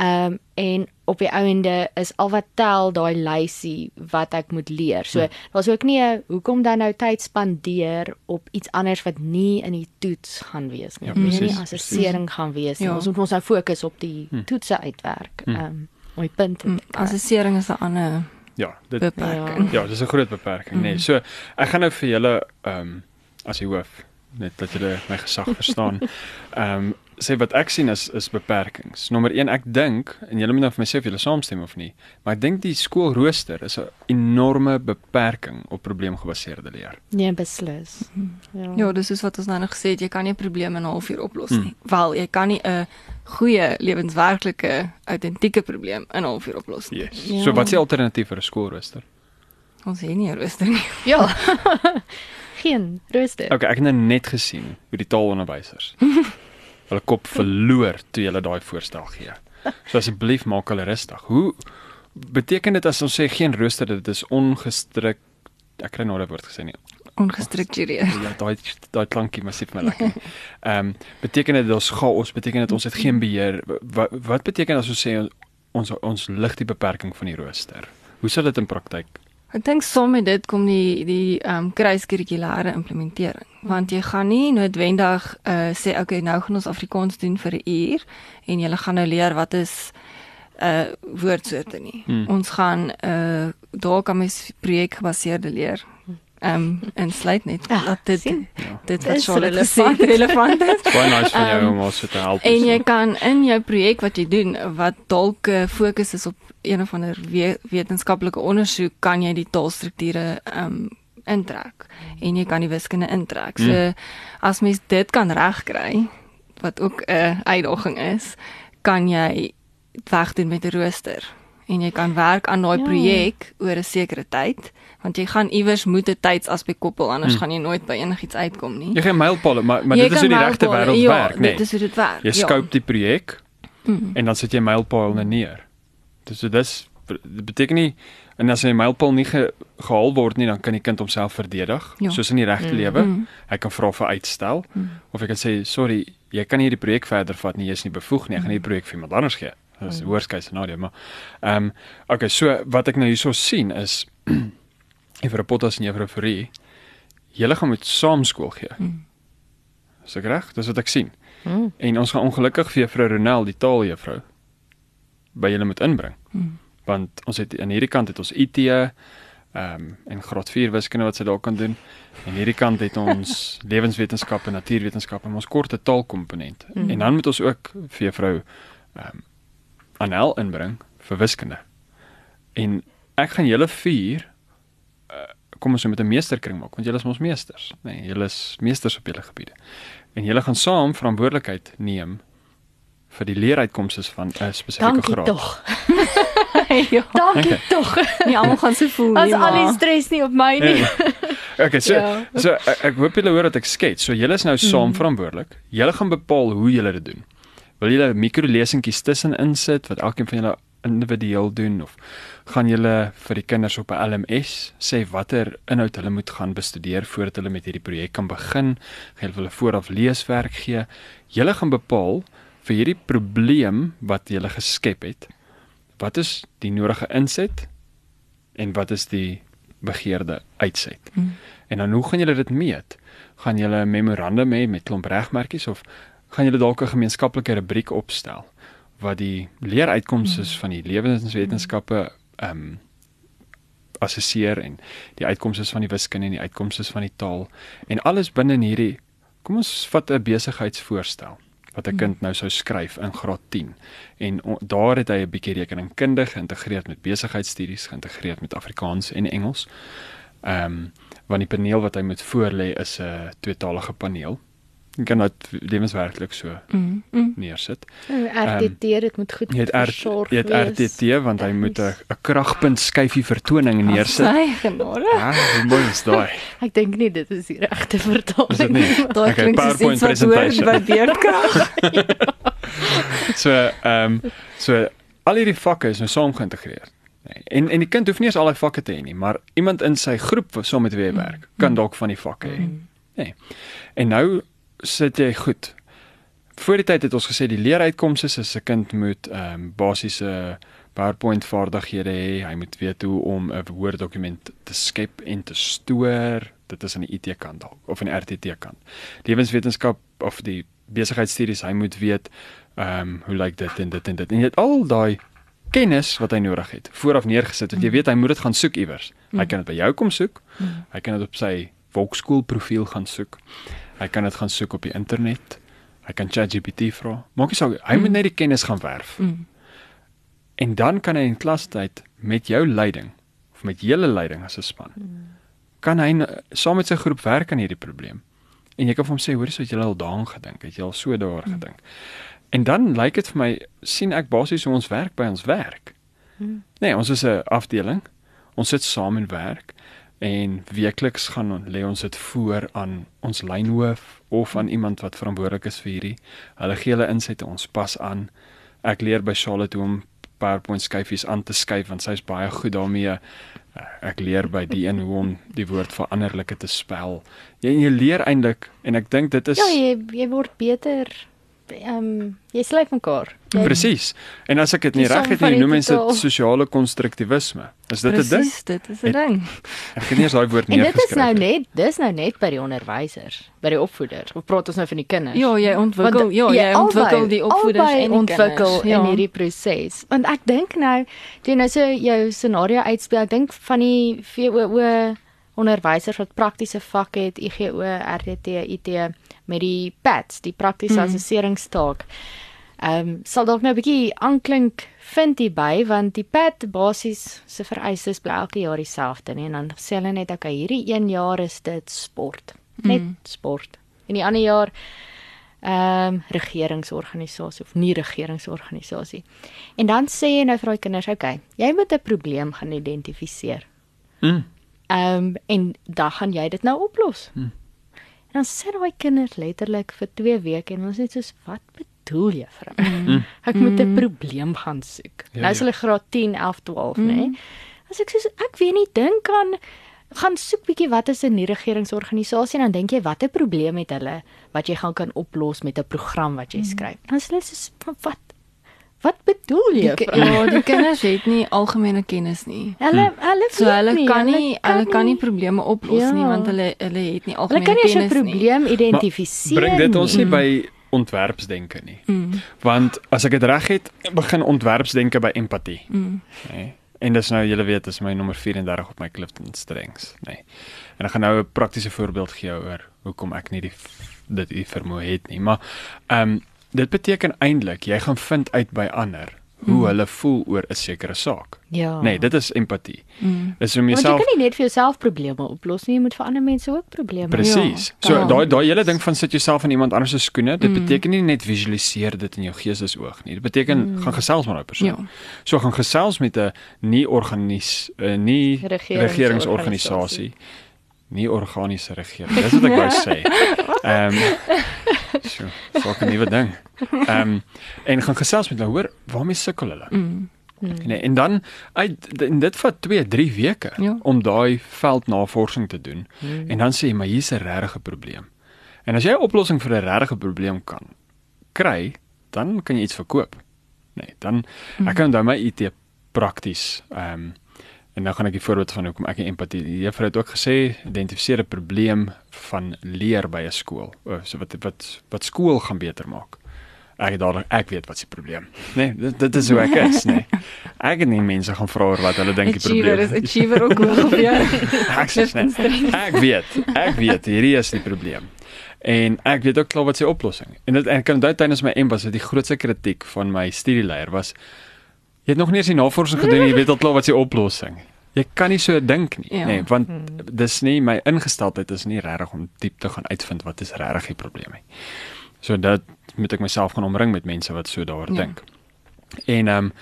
Ehm um, en op die ou ende is al wat tel daai lysie wat ek moet leer. So Hmm. daar's ook nie 'n hoekom dan nou tyd spandeer op iets anders wat nie in die toets gaan wees nie. Ja, Nie in presies, die assessering gaan wees nie. Ja. Ons moet ons nou fokus op die Hm. toetse uitwerk. Hm. Ehm um, om die punte Mm, te kry. Assessering is 'n ander Ja, dit beperking. Ja, dis 'n groot beperking, nê. Nee. So ek gaan nou vir julle ehm um, as die hoof net dat julle my gesag verstaan. Ehm um, sê wat ek sien is is beperkings. Nommer 1, ek dink en julle moet nou vir my sê of julle saamstem of nie, maar ek dink die skoolrooster is 'n enorme beperking op probleemgebaseerde leer. Nee, beslis. Ja. Ja, dis soos wat ons nou nog gesê het, jy kan nie 'n probleem in 'n halfuur oplos Mm. nie. Wel, jy kan nie 'n goeie lewenswerklike autentieke probleem in 'n halfuur oplos nie. Yes. Ja. So wat is die alternatief vir 'n skoolrooster? Ons het nie 'n rooster nie. Ja. Geen rooster. Okay, ek het nou net gesien hoe die taalonderwysers hulle kop verloor toe hulle daai voorstel gee. So asseblief maak hulle rustig. Hoe beteken dit as ons sê geen rooster dit is ongestrik ek kry nou 'n woord gesê nie. Ongestruktureerd. Ja, daai daai klankie massief my lekker. Ehm um, beteken dit ons chaos, beteken dit ons het geen beheer. Wat wat beteken as ons sê ons ons lig die beperking van die rooster? Hoe sal dit in praktyk? Ek dink saam met dit kom die die ehm um, kruiskurrikulêre implementering, want jy gaan nie noodwendig uh sê okay, nou gaan ons Afrikaans doen vir 'n uur en jy gaan nou leer wat is uh woordsoorte nie. Hmm. Ons gaan uh daar kan mens projekgebaseerde leer. Ehm um, en sluit net Ah, dat dit sien. Ja. dit wat Charlotte gesê relevant. het, relevant is. Baie nice van jou Ehm, om ons te help. En jy so. kan in jou projek wat jy doen wat dalk uh, fokus is op een of ander we wetenskaplike ondersoek, kan jy die taalstrukture ehm um, intrek en jy kan die wiskunde intrek. So Mm. as mens dit kan regkry wat ook 'n uh, uitdaging is, kan jy wegdoen met 'n rooster en jy kan werk aan daai Ja. projek oor 'n sekere tyd want jy gaan iewers moet 'n tydsaspek koppel anders Mm. gaan jy nooit by enigiets uitkom nie. Jy gaan mylpaale, maar maar Jy dit is hoe die regte mylpale- wêreld ja, werk, nee. Dit is hoe dit werk. Jy scope die projek Ja. Mm. en dan sit jy mylpaale neer. Dis so dis dit beteken nie en as 'n mylpaal nie ge, gehaal word nie, dan kan die kind homself verdedig, Ja. soos in die regte Mm. lewe. Mm. Hy kan vra vir uitstel Mm. of hy kan sê sorry, jy kan nie hierdie projek verder vat nie, jy is nie bevoeg nie. Ek gaan hierdie projek vir iemand anders gee. Dis Mm. worst case scenario, maar ehm um, okay, so wat ek nou hierso sien is Juffrou Potas en Juffrou Fourie, julle gaan moet saam skool gee. Mm. Is ek reg? Dis wat ek sien. Mm. En ons gaan ongelukkig vir Juffrou Ronel, die taaljuffrou, by julle moet inbring. Mm. Want ons het aan hierdie kant het ons IT ehm um, en graad 4 wiskunde wat sy daar kan doen. En hierdie kant het ons lewenswetenskappe, natuurwetenskappe en ons korte taalkomponent. Mm. En dan moet ons ook vir Juffrou ehm um, Anel inbring vir wiskunde. En ek gaan julle vier kom ons nou met 'n meesterkring maak want julle is mos meesters, nê. Nee, julle is meesters op julle gebiede. En julle gaan saam verantwoordelikheid neem vir die leeruitkomste van 'n spesifieke Dankie graad. tog. ja. Dankie Okay. tog. Nie almal gaan so voel As nie. al die stres nie op my nie. Okay, so Ja. so ek, ek hoop julle hoor wat ek skets. So julle is nou saam Mhm. verantwoordelik. Julle gaan bepaal hoe julle dit doen. Wil julle mikrolesingkies tussen insit wat elkeen van julle individueel doen of gaan julle vir die kinders op 'n LMS sê watter inhoud hulle moet gaan bestudeer voordat hulle met hierdie projek kan begin? Gaan julle hulle vooraf leeswerk gee? Julle gaan bepaal vir hierdie probleem wat julle geskep het. Wat is die nodige inset en wat is die begeerde uitset? Mm. En dan hoe gaan julle dit meet? Gaan julle 'n memorandum hê met klomp regmerkies of gaan julle dalk 'n gemeenskaplike rubriek opstel wat die leeruitkomste Mm. van die lewenswetenskappe ehm um, assesseer en die uitkomste van die wiskunde en die uitkomste van die taal en alles binne in hierdie kom ons vat 'n besigheidsvoorstel wat 'n kind nou sou skryf in graad 10 en o, daar het hy 'n bietjie rekeningkundig geïntegreer met besigheidstudies geïntegreer met Afrikaans en Engels. Ehm um, want die paneel wat hy moet voorlê is 'n tweetalige paneel. Jy kan dit lewenswerklik so Mm. mm. neersit. RTT dit moet goed versorg jy het wees. RTT want hy moet 'n kragpunt skyfie vertoning neersit. Sy genade. Ja, hoe mooi is daai? Ek dink nie dit is die regte vertaling nie? Daai Okay, klink soos PowerPoint iets wat presentation. by beerdkrag. So ehm um, so al hierdie vakke is nou saam geïntegreer. Nee, en en die kind hoef nie eens al die vakke te hê nie, maar iemand in sy groep wat saam met wie hy werk, kan dalk van die vakke hê. Nee. En nou sit jy goed. Voor die tyd het ons gesê die leeruitkomste is 'n kind moet ehm um, basiese PowerPoint vaardighede hê. Hy moet weet hoe om 'n Word dokument te skep en te stoor. Dit is aan die IT kant dalk of aan die RTT kant. Lewenswetenskap of die besigheidstudies, hy moet weet ehm um, hoe lyk dit en dit en dit. En jy het al daai kennis wat hy nodig het vooraf neergesit. Want jy weet hy moet dit gaan soek iewers. Hy kan dit by jou kom soek. Hy kan dit op sy volkskool profiel gaan soek. Hy kan dit gaan soek op die internet. Hy kan ChatGPT vra. Maak nie saak, hy moet net die kennis gaan werf. Mm. En dan kan hy in klastyd met jou leiding of met julle leiding as 'n span kan hy saam met sy groep werk aan hierdie probleem. En jy kan vir hom sê, "Hoorie, so het jy al daaraan gedink? Het jy al so daaroor gedink?" En dan lyk dit vir my sien ek basies hoe ons werk by ons werk. Nee, ons is 'n afdeling. Ons sit saam en werk en weekliks gaan lê ons dit voor aan ons lynhoof of aan iemand wat verantwoordelik is vir hierdie. Hulle gee hulle insette, ons pas aan. Ek leer by Charlotte hoe om PowerPoint skyfies aan te skuif want sy's baie goed daarmee. Ek leer by die een hoe om die woord veranderlike te spel. Jy jy leer eintlik en ek dink dit is Ja, jy jy word beter. Ehm um, jy slyp mekaar. Jy- presies. En as ek dit nie reg het nie, noem mense dit sosiale konstruktivisme. Is dit 'n ding? Presies, dit is 'n ding. Ek het nie eens daai woord En dit is neergeskryf. nou nie. net dis nou net by die onderwysers, by die opvoeders. Of praat ons nou van die kinders? Ja, jy ontwikkel, Want ja, jy jy ontwikkel albei- die opvoeders en die ontwikkel kinders. Ja. in hierdie proses. Want ek dink nou, jy nou so jou scenario uitspeel, ek dink van die VOO onderwysers wat praktiese vakke het, IGO, RTT, IT met die PATS, die praktiese Mm. assesseringstaak. Ehm um, sal dalk nou 'n bietjie aanklink vind hierby want die PAT basies se vereistes bly elke jaar dieselfde nie en dan sê hulle net okay hierdie een jaar is dit sport net Mm. sport en die ander jaar ehm um, regeringsorganisasie of nie regeringsorganisasie en dan sê jy nou vir daai kinders okay jy moet 'n probleem gaan identifiseer Mm. Ehm um, en dan gaan jy dit nou oplos. Hmm. En dan sit daai kinders letterlik vir 2 weke en ons net soos wat bedoel jy vir my? Mm. Ek moet 'n probleem gaan soek. Ja, nou is ja. hulle graad 10, 11, 12, Mm. nê? Nee? As ek soos ek weet nie dink aan gaan soek bietjie wat is 'n nie regeringsorganisasie en dan dink jy watter probleem het hulle wat jy gaan kan oplos met 'n program wat jy skryf. Dan is hulle soos "Maar wat wat bedoel jy? Die, ki- vir my?" ja, die kinders het nie algemene kennis nie. Hulle hulle So weet hulle nie, kan nie hulle kan nie probleme oplos Ja. nie want hulle hulle het nie Hulle algemene kan nie eens 'n kennis nie. probleem identifiseer. Bring dit ons nie nie. by ontwerpsdenke nie. Mm. Want as ek dit reg het, begin ontwerpsdenke by empatie, Mm. Nee. En dis nou julle weet, dis my nommer 34 op my Clifton Strengths, nê. Nee. En ek gaan nou 'n praktiese voorbeeld gee oor hoekom ek nie die dit die vermoë het nie, maar ehm um, dit beteken eintlik jy gaan vind uit by ander hoe Mm. hulle voel oor 'n sekere saak. Ja. Nee, dit is empatie. Mm. Dis om Want jy jouself kan nie net vir jouself probleme oplos nie, jy moet vir ander mense ook probleme. Presies. Ja. So daai daai hele ding van sit jouself in iemand anders se skoene, dit Mm. beteken nie net visualiseer dit in jou geestesoog nie. Dit beteken Mm. gaan gesels met daai persoon. Ja. So gaan gesels met 'n nie organis 'n nie Regeringsorganisasie. regeringsorganisasie. Nie organiese regering. Dis wat ek wou sê. Ehm so, so 'n nuwe ding. Ehm en gaan gesels met hulle, hoor, waarmee sukkel hulle? Mm. Nee, en dan uit en dit vat 2, 3 weke Ja. om daai veldnavorsing te doen. Hmm. En dan sê jy, maar hier's 'n regte probleem. En as jy 'n oplossing vir 'n regte probleem kan kry, dan kan jy iets verkoop. Nee, dan ek kan onthou my IT prakties. Ehm um, en nou gaan ek 'n voorbeeld van hoekom ek nie empatie. Die juffrou het ook gesê identifiseer 'n probleem van leer by 'n skool. O, so wat wat wat skool gaan beter maak. Ek dadelik ek weet wat se probleem. Nee, dit dit is hoe ek is, nee. Ek het nie mense gaan vra oor wat hulle dink die Achiever probleem is achiever ook hoog op jou. Ek sê net. Ek weet, ek weet hierdie is die probleem. En ek weet ook klaar wat sy oplossing. En dit ek kan onthou tydens my embas dat die grootste kritiek van my studieleier was jy het nog nie eens die navorsing gedoen en jy weet al klaar wat sy oplossing. Jy kan nie so dink nie, Ja. nee, want dis nie my ingesteldheid is nie regtig om diep te gaan uitvind wat is regtig die probleem nie. So dat moet ek myself gaan omring met mense wat so daaroor Ja. dink. En ehm um,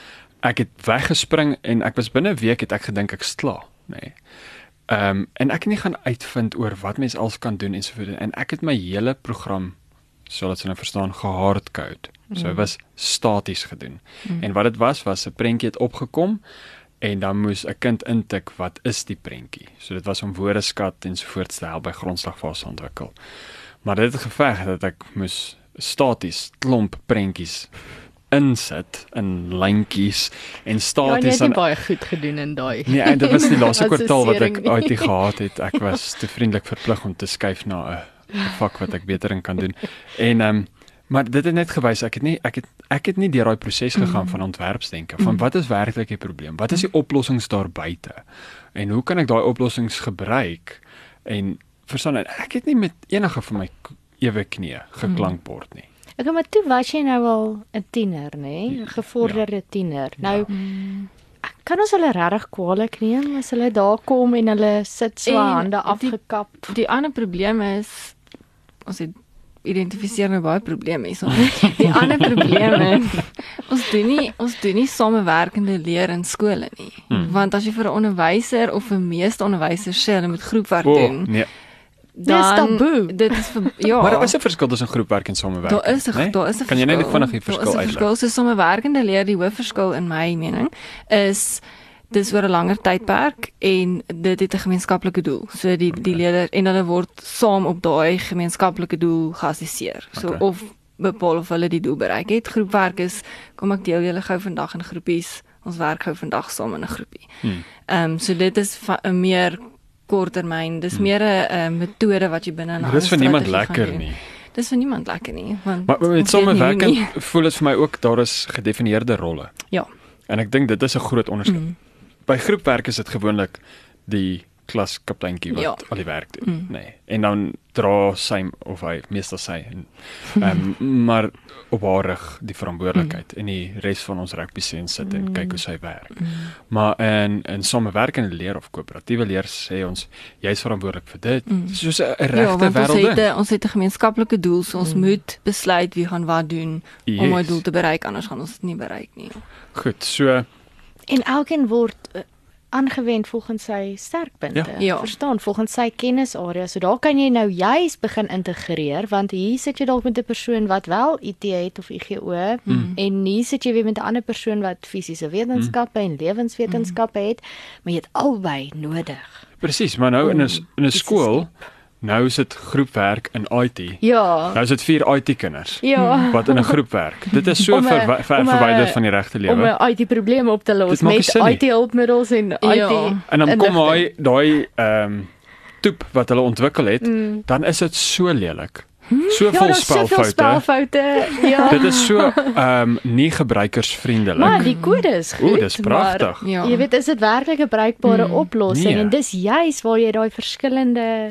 ek het weggespring en ek was binne 'n week het ek gedink ek's klaar, nê. Nee. Ehm um, en ek het nie gaan uitvind oor wat mens als kan doen en so voort en ek het my hele program so dat jy nou verstaan gehardcode. So dit was staties gedoen. Mm. En wat dit was was 'n prentjie het opgekom en dan moes 'n kind intik wat is die prentjie. So dit was om woordeskat en so voort te help by grondslagfase ontwikkel. Maar dit het geveg dat ek moes staties klomp prentjies insit in lyntjies en Ja, jy staties het baie goed gedoen in daai. Nee, en dit was die laaste kwartaal wat ek uit gehad het. Ek was te vriendelik verplig om te skuif na 'n vak wat ek beter in kan doen. En ehm um, maar dit het net gewys ek het nie ek het ek het nie deur daai proses gegaan Mm. van ontwerpsdenke van wat is werklik die probleem? Wat is die oplossings daar buite? En hoe kan ek daai oplossings gebruik? En verstaan ek het nie met enige van my ewe knieë geklankbord nie. Ek maar toe was jy nou al 'n tiener, nê? Ja. 'n Gevorderde tiener. Nou ek kan ons hulle regtig kwaliek neem as hulle daar kom en hulle sit so hande die- afgekap. Die ander probleem is ons het identifiseer nou baie probleme hierso. Die ander probleem is ons doen nie ons doen nie samewerkende leer in skole nie. Hmm. Want as jy vir 'n onderwyser of vir meeste onderwysers sê hulle moet groepwerk O, doen, nee. dan taboe. dit is vir, ja. Maar daar is 'n verskil tussen groepwerk en samewerking. Daar is 'n né? daar is 'n Kan jy net vinnig die Daar verskil is 'n uitlig? verskil. So samewerkende leer die hoofverskil in my mening is dis oor 'n langer tydperk en dit het 'n gemeenskaplike doel. So die die leerders en hulle word saam op daai gemeenskaplike doel geassesseer. So Okay. of bepaal of hulle die doel bereik het. Groepwerk is kom ek deel julle gou vandag in groepies. Ons werk gou vandag saam in 'n groepie. Hmm. Ehm um, so dit is 'n meer korttermyn. Dis meer 'n metode wat jy binne 'n Dis vir niemand lekker nie. Dis vir niemand lekker nie, want Maar met samewerking hoe nie. voel dit vir my ook daar is gedefinieerde rolle. Ja. En ek dink dit is 'n groot onderskeid. Mm. By groepwerk is dit gewoonlik die klaskapteintjie wat Ja. al die werk doen, Mm. nê. Nee. En dan dra sy of hy meestal sy en ehm maar op haar rug die verantwoordelikheid en die res van ons rugby sien sit en kyk hoe sy werk. Mm. Maar in in samewerkende leer of koöperatiewe leer sê ons jy's verantwoordelik vir dit. Mm. Soos 'n Ja, regte ons wêreld het ding. 'n- ons het 'n gemeenskaplike doel, so ons Mm. moet besluit wie gaan wat doen om Yes. daai doel te bereik, anders gaan ons dit nie bereik nie. Goed, so En elkeen word eh, aangewend volgens sy sterkpunte. Ja. Ja. Verstaan, volgens sy kennisarea. So daar kan jy nou juis begin integreer want hier sit jy dalk met 'n persoon wat wel IT het of IGO Mm. en hier sit jy weer met 'n ander persoon wat fisiese wetenskappe en lewenswetenskappe het, maar jy het albei nodig. presies, maar nou in 'n in 'n skool nou is dit groepwerk in IT. Ja. Nou is dit vier IT kinders Ja. wat in 'n groep werk. Dit is so Om ver om 'n- verwyder van die regte om lewe. 'n IT-probleem op te los met sin nie. IT-hulpmiddels en IT. Ja. En dan kom hy daai ehm toep wat hulle ontwikkel het, Mm. dan is dit so lelik. So Ja, vol daar's soveel spelfoute. spelfoute. Ja. Dit is so ehm nie gebruikersvriendelik. Maar die kode is goed. Oeh, dis pragtig. Ja. Jy weet, is dit werklik 'n bruikbare Mm. oplossing Nee. en dis juis waar jy daai verskillende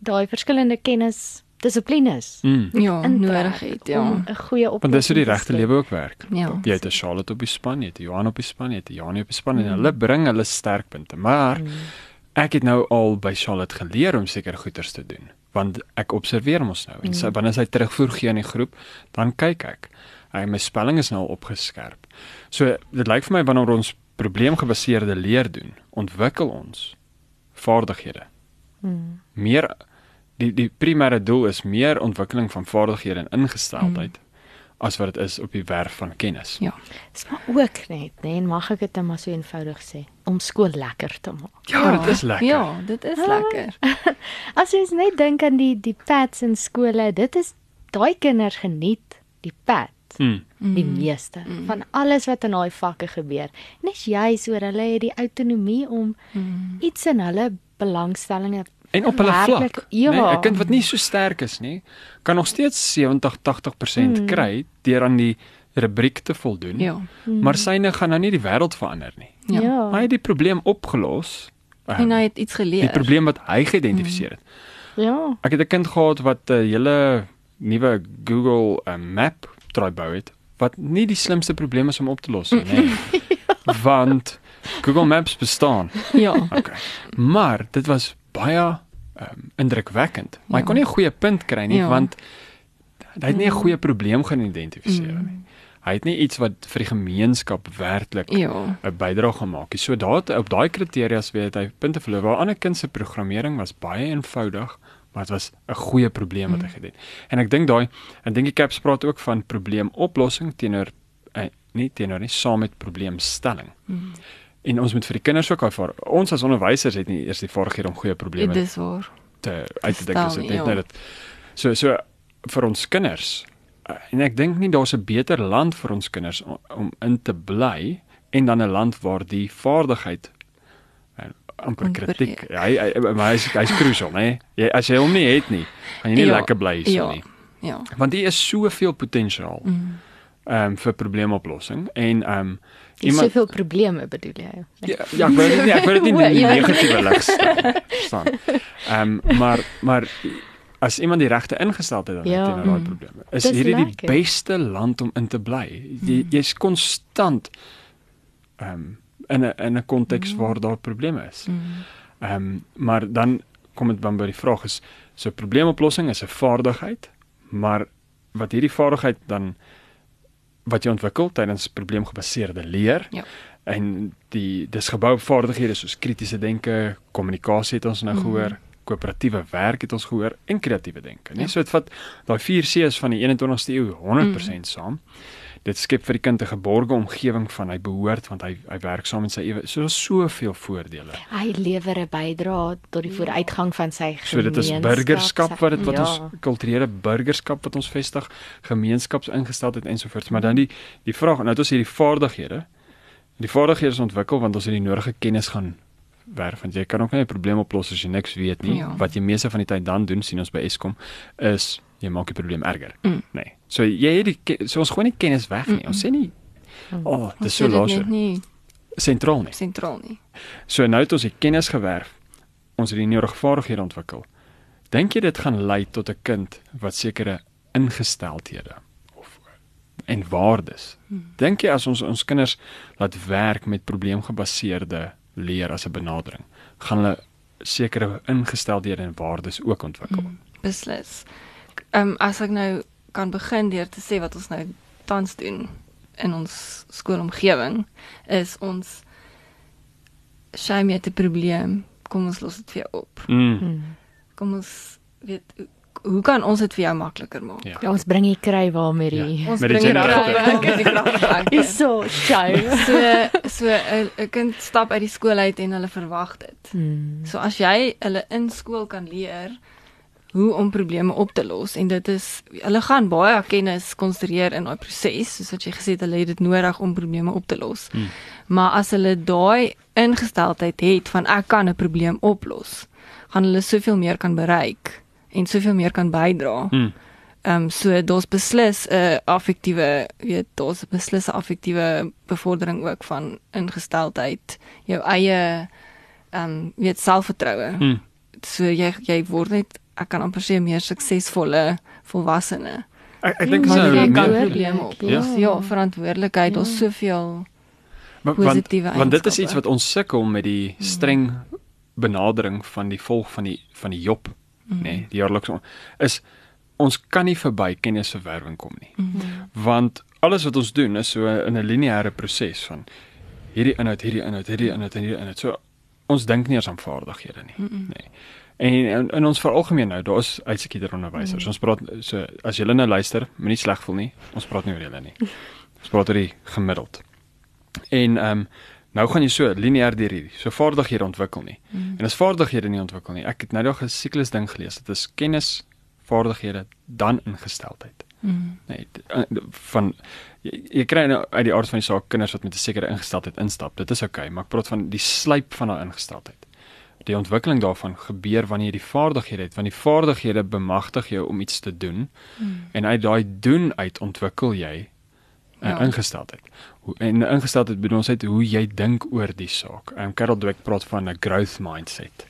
daai verskillende kennis dissiplines Mm. Ja, nodig het, ja. om 'n goeie oplossing. Want dis hoe die te regte lewe ook werk. Ja. Jy het 'n Charlotte op die span, jy het 'n Johan op die span, jy het 'n Janie op die span en Mm. hulle bring hulle sterkpunte. Maar Mm. ek het nou al by Charlotte geleer om seker goeters te doen want ek observeer mos nou en sy, Mm. wanneer sy terugvoer gee aan die groep dan kyk ek hy my spelling is nou opgeskerp so dit lyk vir my wanneer ons probleemgebaseerde leer doen ontwikkel ons vaardighede Mm. meer die die primêre doel is meer ontwikkeling van vaardighede en ingesteldheid as wat dit is op die werf van kennis Ja. Dis maar ook net, nee, en mag ek dit net maar so eenvoudig sê, om skool lekker te maak. ja, dit is lekker Ja, dit is Ah. lekker. As jy net dink aan die die pads in skole, dit is daai kinders geniet die pad. mm. die meeste Mm. van alles wat in daai vakke gebeur. En dis juis oor hulle het die autonomie om Mm. iets in hulle belangstellings En op hulle Werklik, vlak. ja. Nee, 'n kind wat nie so sterk is nie, kan nog steeds 70-80% Mm. kry deur aan die rubriek te voldoen. Ja. Maar syne gaan nou nie die wêreld verander nie. Ja. Ja. Hy het die probleem opgelos. ehm, En hy het iets geleer. die probleem wat hy geïdentifiseer het. Ja. Ek het 'n kind gehad wat 'n hele nuwe Google uh, Map try bou het wat nie die slimste probleem is om op te los nie, nee. Want Google Maps bestaan. Ja. Okay. Maar dit was baie um, indrukwekkend. Maar hy Ja. kon nie 'n goeie punt kry nie Ja. want hy het nie 'n Mm. goeie probleem geïdentifiseer nie. Mm. Hy het nie iets wat vir die gemeenskap werklik Ja. 'n bydrae gemaak nie. So daar het- op daai kriteria's weet hy punte verloor. Waar ander kind se programmering was baie eenvoudig, maar dit was 'n goeie probleem wat hy gedoen het. En ek dink daai ek dink die caps praat ook van probleemoplossing teenoor eh, nie teenoor nie saam met probleemstelling. Mm. En ons moet vir die kinders ook ervaar. Ons as onderwysers het nie eers die vaardighede om goeie probleme Dit is waar. te uit te dink as dit net nou dit. So so vir ons kinders eh, en ek dink nie daar's 'n beter land vir ons kinders om, om in te bly en dan 'n land waar die vaardigheid eh, amper kritiek. Hy hy maar hy's hy's crucial, né? Jy as jy hom nie het nie, gaan jy nie Ja, lekker bly hierso ja. nie. Ja. Want hier is soveel potensiaal Mm. Ehm um, vir probleemoplossing en ehm um, Dis soveel probleme bedoel jy? Ja, ja, ek wil dit nie ek wil dit nie in die ja. negatiewe lig. Verstaan. Ehm um, maar maar as iemand die regte ingesteldheid het Ja. teenoor daai Mm. probleme, is Dis hierdie die lekker. beste land om in te bly. Jy jy's konstant ehm um, in 'n in 'n konteks waar daar probleme is. Mm. Ehm um, maar dan kom dit dan by die vraag is so probleemoplossing is 'n vaardigheid, maar wat hierdie vaardigheid dan wat jy ontwikkel tydens probleemgebaseerde leer Ja. en die dis gebou op vaardighede soos kritiese denke, kommunikasie het ons nou Mhm. gehoor, koöperatiewe werk het ons gehoor en kreatiewe denke, nee. Ja. So dit vat daai 4 C's van die 21ste eeu 100% saam. Dit skep vir die kind 'n geborge omgewing van hy behoort want hy hy werk saam met sy ewe. So daar's soveel voordele. Hy lewer 'n bydrae tot die vooruitgang van sy So dit is gemeenskap, burgerskap wat dit wat ja. ons kulturele burgerskap wat ons vestig, gemeenskapsingesteldheid ensovoorts. Maar dan die die vraag, nou het ons hierdie vaardighede. Die vaardighede is ontwikkel want ons het die nodige kennis gaan werf want jy kan ook nie 'n probleem oplos as jy niks weet nie. Ja. Wat jy meeste van die tyd dan doen sien ons by Eskom is jy maak die probleem erger. Mm. Nee. So jy het die so ons gooi nie kennis weg nie. Ons sê nie Mm. oh, dis so laas nie sentraal nie. sentraal nie. So nou het ons die kennis gewerf. Ons het die nodige vaardighede ontwikkel. Dink jy dit gaan lei tot 'n kind wat sekere ingesteldhede of en waardes? Hmm. Dink jy as ons ons kinders laat werk met probleemgebaseerde leer as 'n benadering, gaan hulle sekere ingesteldhede en waardes ook ontwikkel? Mm, beslis. Ehm um, as ek nou kan begin deur te sê wat ons nou tans doen in ons skoolomgewing is ons shame het 'n probleem. Kom ons los dit vir jou op. Mm. Hmm. Kom ons weet hoe- kan ons dit vir jou makliker maak? Ja. Ja, ons bring die kry waarmee die Ons Met die bring die gender- kragwerk, die kragwerk. is so shy. So so 'n 'n kind stap uit die skool uit en hulle verwag dit. Hmm. So as jy hulle in skool kan leer hoe om probleme op te los en dit is hulle gaan baie kennis konstrueer in daai proses soos wat jy gesê het hulle het dit nodig om probleme op te los. Hmm. Maar as hulle daai ingesteldheid het van ek kan 'n probleem oplos, gaan hulle soveel meer kan bereik en soveel meer kan bydra. Mm. Ehm um, so daar's beslis 'n affektiewe, weet, daar's beslis 'n affektiewe bevordering ook van ingesteldheid, jou eie ehm um, weet selfvertroue. Mm. So jy jy word net ek kan amper sê 'n meer suksesvolle volwassene. Ek ek dink dis jy kan probleme oplos. Ja. Ja, verantwoordelikheid, daar's Ja. soveel Want, want, positiewe want dit is iets wat ons sukkel met die streng benadering van die volg van die van die Job, Mhm. nê, nee, die jaarlikse is ons kan nie verby kennisverwerwing kom nie. Mhm. Want alles wat ons doen is so in 'n lineêre proses van hierdie inhoud, hierdie inhoud, hierdie inhoud en hierdie inhoud. So ons dink nie eens aan vaardighede nie, Mhm. nê. En in, in ons veralgemeen nou, daar is uitsekieder onderwysers. Mhm. Ons praat so as julle nou luister, moenie sleg voel nie. Ons praat nie oor julle nie. Ons praat oor die gemiddeld. En ehm um, nou gaan jy so lineêr deur hierdie so vaardighede ontwikkel nie. Mhm. En as vaardighede nie ontwikkel nie. Ek het nou nog 'n siklus ding gelees. Dit is kennis, vaardighede, dan ingesteldheid. Mhm. Nee, eh, van jy, jy kry nou uit die aard van die saak kinders wat met 'n sekere ingesteldheid instap. Dit is oukei, okay, maar ek praat van die slyp van daai ingesteldheid. Die ontwikkeling daarvan gebeur wanneer jy die vaardighede het, want die vaardighede bemagtig jou om iets te doen. Mm. En uit daai doen uit ontwikkel jy 'n uh, Ja. ingesteldheid. Hoe en ingesteldheid bedoel ons uit hoe jy dink oor die saak. Ehm um, Carol Dweck praat van 'n growth mindset.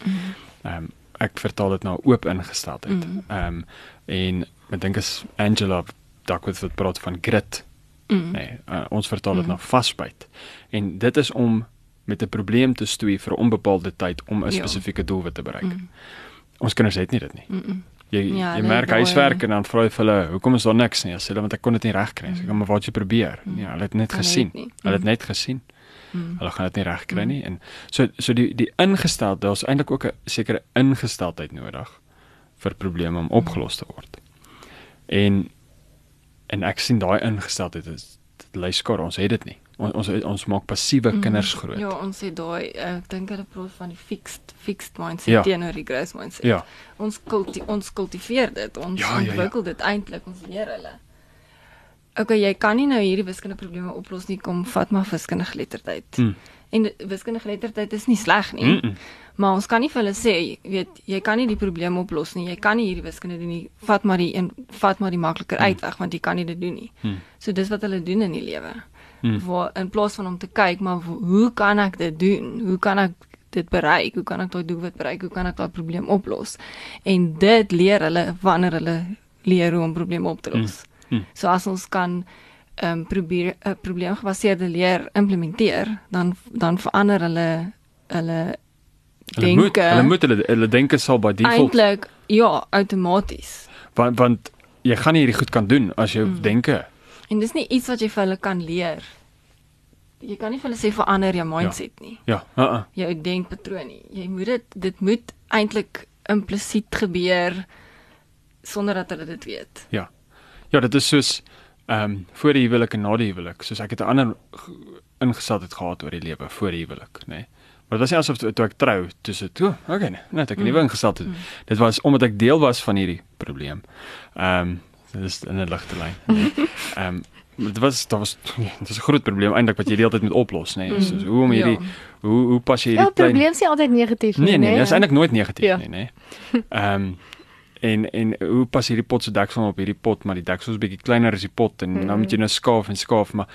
Ehm um, ek vertaal dit nou oop ingesteldheid. Ehm um, en ek dink is Angela Duckworth wat praat van grit. Mm. Nee, uh, ons vertaal dit mm. na vasbyt. En dit is om met 'n probleem te stoei vir 'n onbepaalde tyd om 'n Ja. spesifieke doelwit te bereik. Mm. Ons kinders het nie dit nie. Mm -mm. Jy Ja, ja, jy merk huiswerk en dan vra jy vir hulle, "Hoekom is daar niks nie?" As hulle want ek kon dit nie regkry nie. Sê ek, "Maar wat jy probeer?" Nee, hulle het net gesien. het. Hulle het net gesien. Hulle gaan dit nie regkry nie en so so die die ingesteldheid, daar's eintlik ook 'n sekere ingesteldheid nodig vir probleme om opgelos te word. En en ek sien daai ingesteldheid is dit lei skare, ons het dit nie. Ons ons, ons maak passiewe kinders groot. Ja, ons het daai eh, ek dink hulle praat van die fixed fixed mindset Ja. teenoor die growth mindset. Ja. Ons kulti ons kultiveer dit. Ons Ja, ja, ja. ontwikkel dit eintlik, ons leer hulle. Okay, jy kan nie nou hierdie wiskunde probleme oplos nie kom vat maar wiskunde geletterdheid. Mm. En wiskunde geletterdheid is nie sleg nie. Mm -mm. Maar ons kan nie vir hulle sê, weet, jy kan nie die probleem oplos nie. Jy kan nie hierdie wiskunde doen nie. Vat maar die een vat maar die makliker uitweg want jy kan nie dit doen nie. Hmm. So dis wat hulle doen in die lewe. Hmm. Waar in plaas van om te kyk, maar hoe kan ek dit doen? Hoe kan ek dit bereik? Hoe kan ek daai doelwit bereik? Hoe kan ek daai probleem oplos? En dit leer hulle wanneer hulle leer hoe om probleme op te los. Hmm. So as ons kan ehm um, probeer 'n probleemgebaseerde leer implementeer, dan dan verander hulle hulle Hulle moet hulle moet hulle hulle denke sal by default eintlik ja, outomaties. want want jy gaan nie hierdie goed kan doen as jou mm. denke En dis nie iets wat jy vir hulle kan leer. Jy kan nie vir hulle sê verander jou mindset ja. nie. ja, uh -uh. Jou denkpatroon nie. Jy moet dit dit moet eintlik implisiet gebeur sonder dat hulle dit weet. ja. Ja, dit is soos ehm um, voor die huwelik en na die huwelik. Soos ek het 'n ander g- ingesteldheid gehad oor die lewe voor die huwelik, nê. Nee. Maar dit was nie asof toe, toe ek trou, toe se toe, okay, nee, net ek 'n nuwe ingesteldheid. Mm. Dit was omdat ek deel was van hierdie probleem. Ehm um, dit is in 'n ligte lyn. nee. Ehm um, dit was dit was dit was 'n groot probleem eintlik wat jy die hele tyd moet oplos, nê. Nee. Soos hoe om hierdie Ja. hoe hoe pas jy Ja, hierdie klein probleem is nie altyd negatief nie, Nee nee, né? dit is eintlik nooit negatief Ja. nie, nê. Ehm en en hoe pas hierdie pot se deksel op hierdie pot, maar die deksel is bietjie kleiner as die pot en mm. dan moet jy nou skaaf en skaaf, maar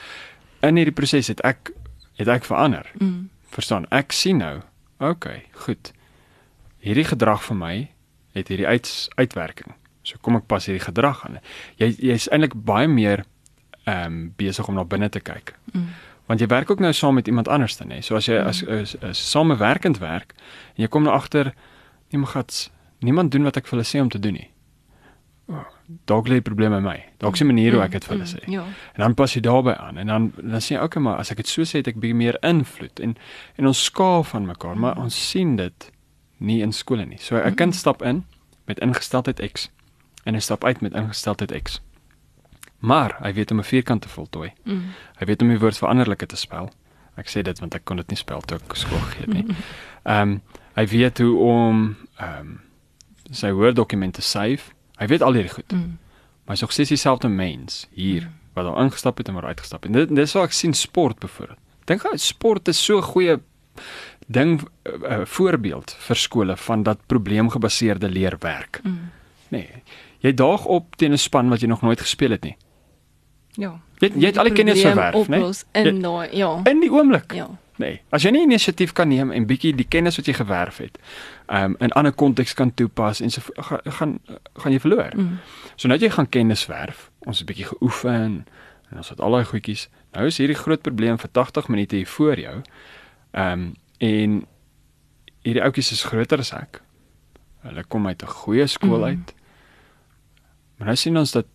in hierdie proses het ek het ek verander. Mm. Verstaan? Ek sien nou, okay, goed. Hierdie gedrag vir my het hierdie uit, uitwerking. So kom ek pas hierdie gedrag aan. Jy jy's eintlik baie meer ehm um, besig om na binne te kyk. Mm. Want jy werk ook nou saam met iemand anders dan hè. So as jy as as, as samewerkend werk en jy kom nou agter nee maar gats, niemand doen wat ek vir hulle sê om te doen nie. Oh, dalk lê die probleem by my. Dalk is die manier hoe ek dit vir hulle sê. Ja. En dan pas jy daarbey aan en dan dan sê jy okay maar as ek dit so sê het ek bietjie meer invloed en en ons skaaf van mekaar, maar ons sien dit nie in skole nie. So 'n kind stap in met ingesteldheid X en hy stap uit met ingesteldheid X. Maar hy weet om 'n vierkant te voltooi. Mm. Hy weet om die woord veranderlike te spel. Ek sê dit want ek kon dit nie spel toe ek skool gegee het nie. Ehm um, hy weet hoe om ehm um, sy Word-dokument te save. Hy weet al hierdie goed. Mm. Maar hy's nog steeds dieselfde mens hier wat al ingestap het en waar uitgestap het. En dit dis waar ek sien sport byvoorbeeld. Dink gou sport is so 'n goeie ding 'n uh, uh, voorbeeld vir skole van dat probleemgebaseerde leer werk. Mm. Nee. Jy daag op teen 'n span wat jy nog nooit gespeel het nie. Ja. Jy jy het al die kennis verwerf, né? oplos in daai ja. In die oomblik. Ja. Nee, as jy nie inisiatief kan neem en bietjie die kennis wat jy gewerf het, ehm um, in ander konteks kan toepas en so gaan gaan gaan jy verloor. Mm. So nou jy gaan kennis werf, ons het bietjie geoefen en ons het al daai goedjies. Nou is hierdie groot probleem vir 80 minute hier voor jou. Ehm um, en hierdie ouetjies is groter as ek. Hulle kom uit 'n goeie skool Mm. Maar nou sien ons dat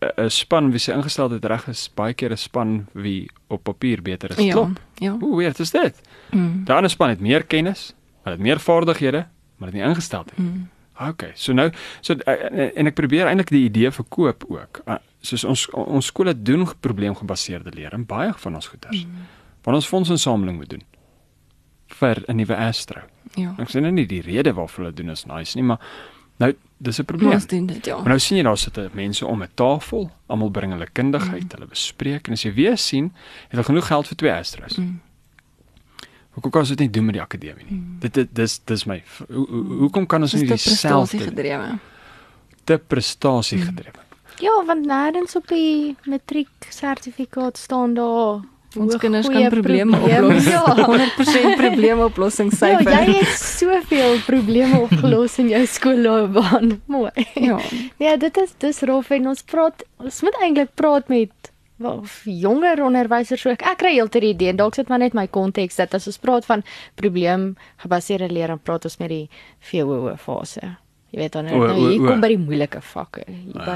'n- 'n span wie se ingesteldheid reg is, baie keer 'n span wie op papier beter is. Ja. Klop. Ja. Hoe weird is dit? Mm. Die ander span het meer kennis, hulle het meer vaardighede, maar dit nie ingesteldheid. Mm. Okay, so nou so uh, en ek probeer eintlik die idee verkoop ook. Uh, soos ons ons skole doen probleemgebaseerde leer en baie van ons goeters. Mm. Wat ons fondsinsameling moet doen vir 'n nuwe Astro. Ja. Ek sê nou nie die rede waarvoor hulle doen is nice nie, maar nou dis 'n probleem. Ons doen dit ja. Maar nou sien jy daar sit mense om 'n tafel, almal bring hulle kundigheid, mm. hulle bespreek en as jy weer sien, het hulle genoeg geld vir twee Astros. Mm. Hoekom kan ons dit nie doen met die akademie nie? Mm. Dit dit dis dis my hoe, hoe, hoekom kan ons Dis nie dieselfde prestasie gedrewe. te prestasie Mm. gedrewe? Ja, want nêrens op die matriek sertifikaat staan daar Ons kinders kan probleme probleem- oplos. Ja. 100% probleemoplossingssyfer. Ja, jy het soveel probleme opgelos in jou skoolloopbaan. Mooi. ja. Ja, dit is dis rof en ons praat ons moet eintlik praat met wel jonger onderwysers ook. Ek kry heeltyd die idee en dalk sit maar net my konteks dat as ons praat van probleem gebaseerde leer dan praat ons met die VWO fase. Jy weet dan nou o, hier o. kom by die moeilike vakke, hier by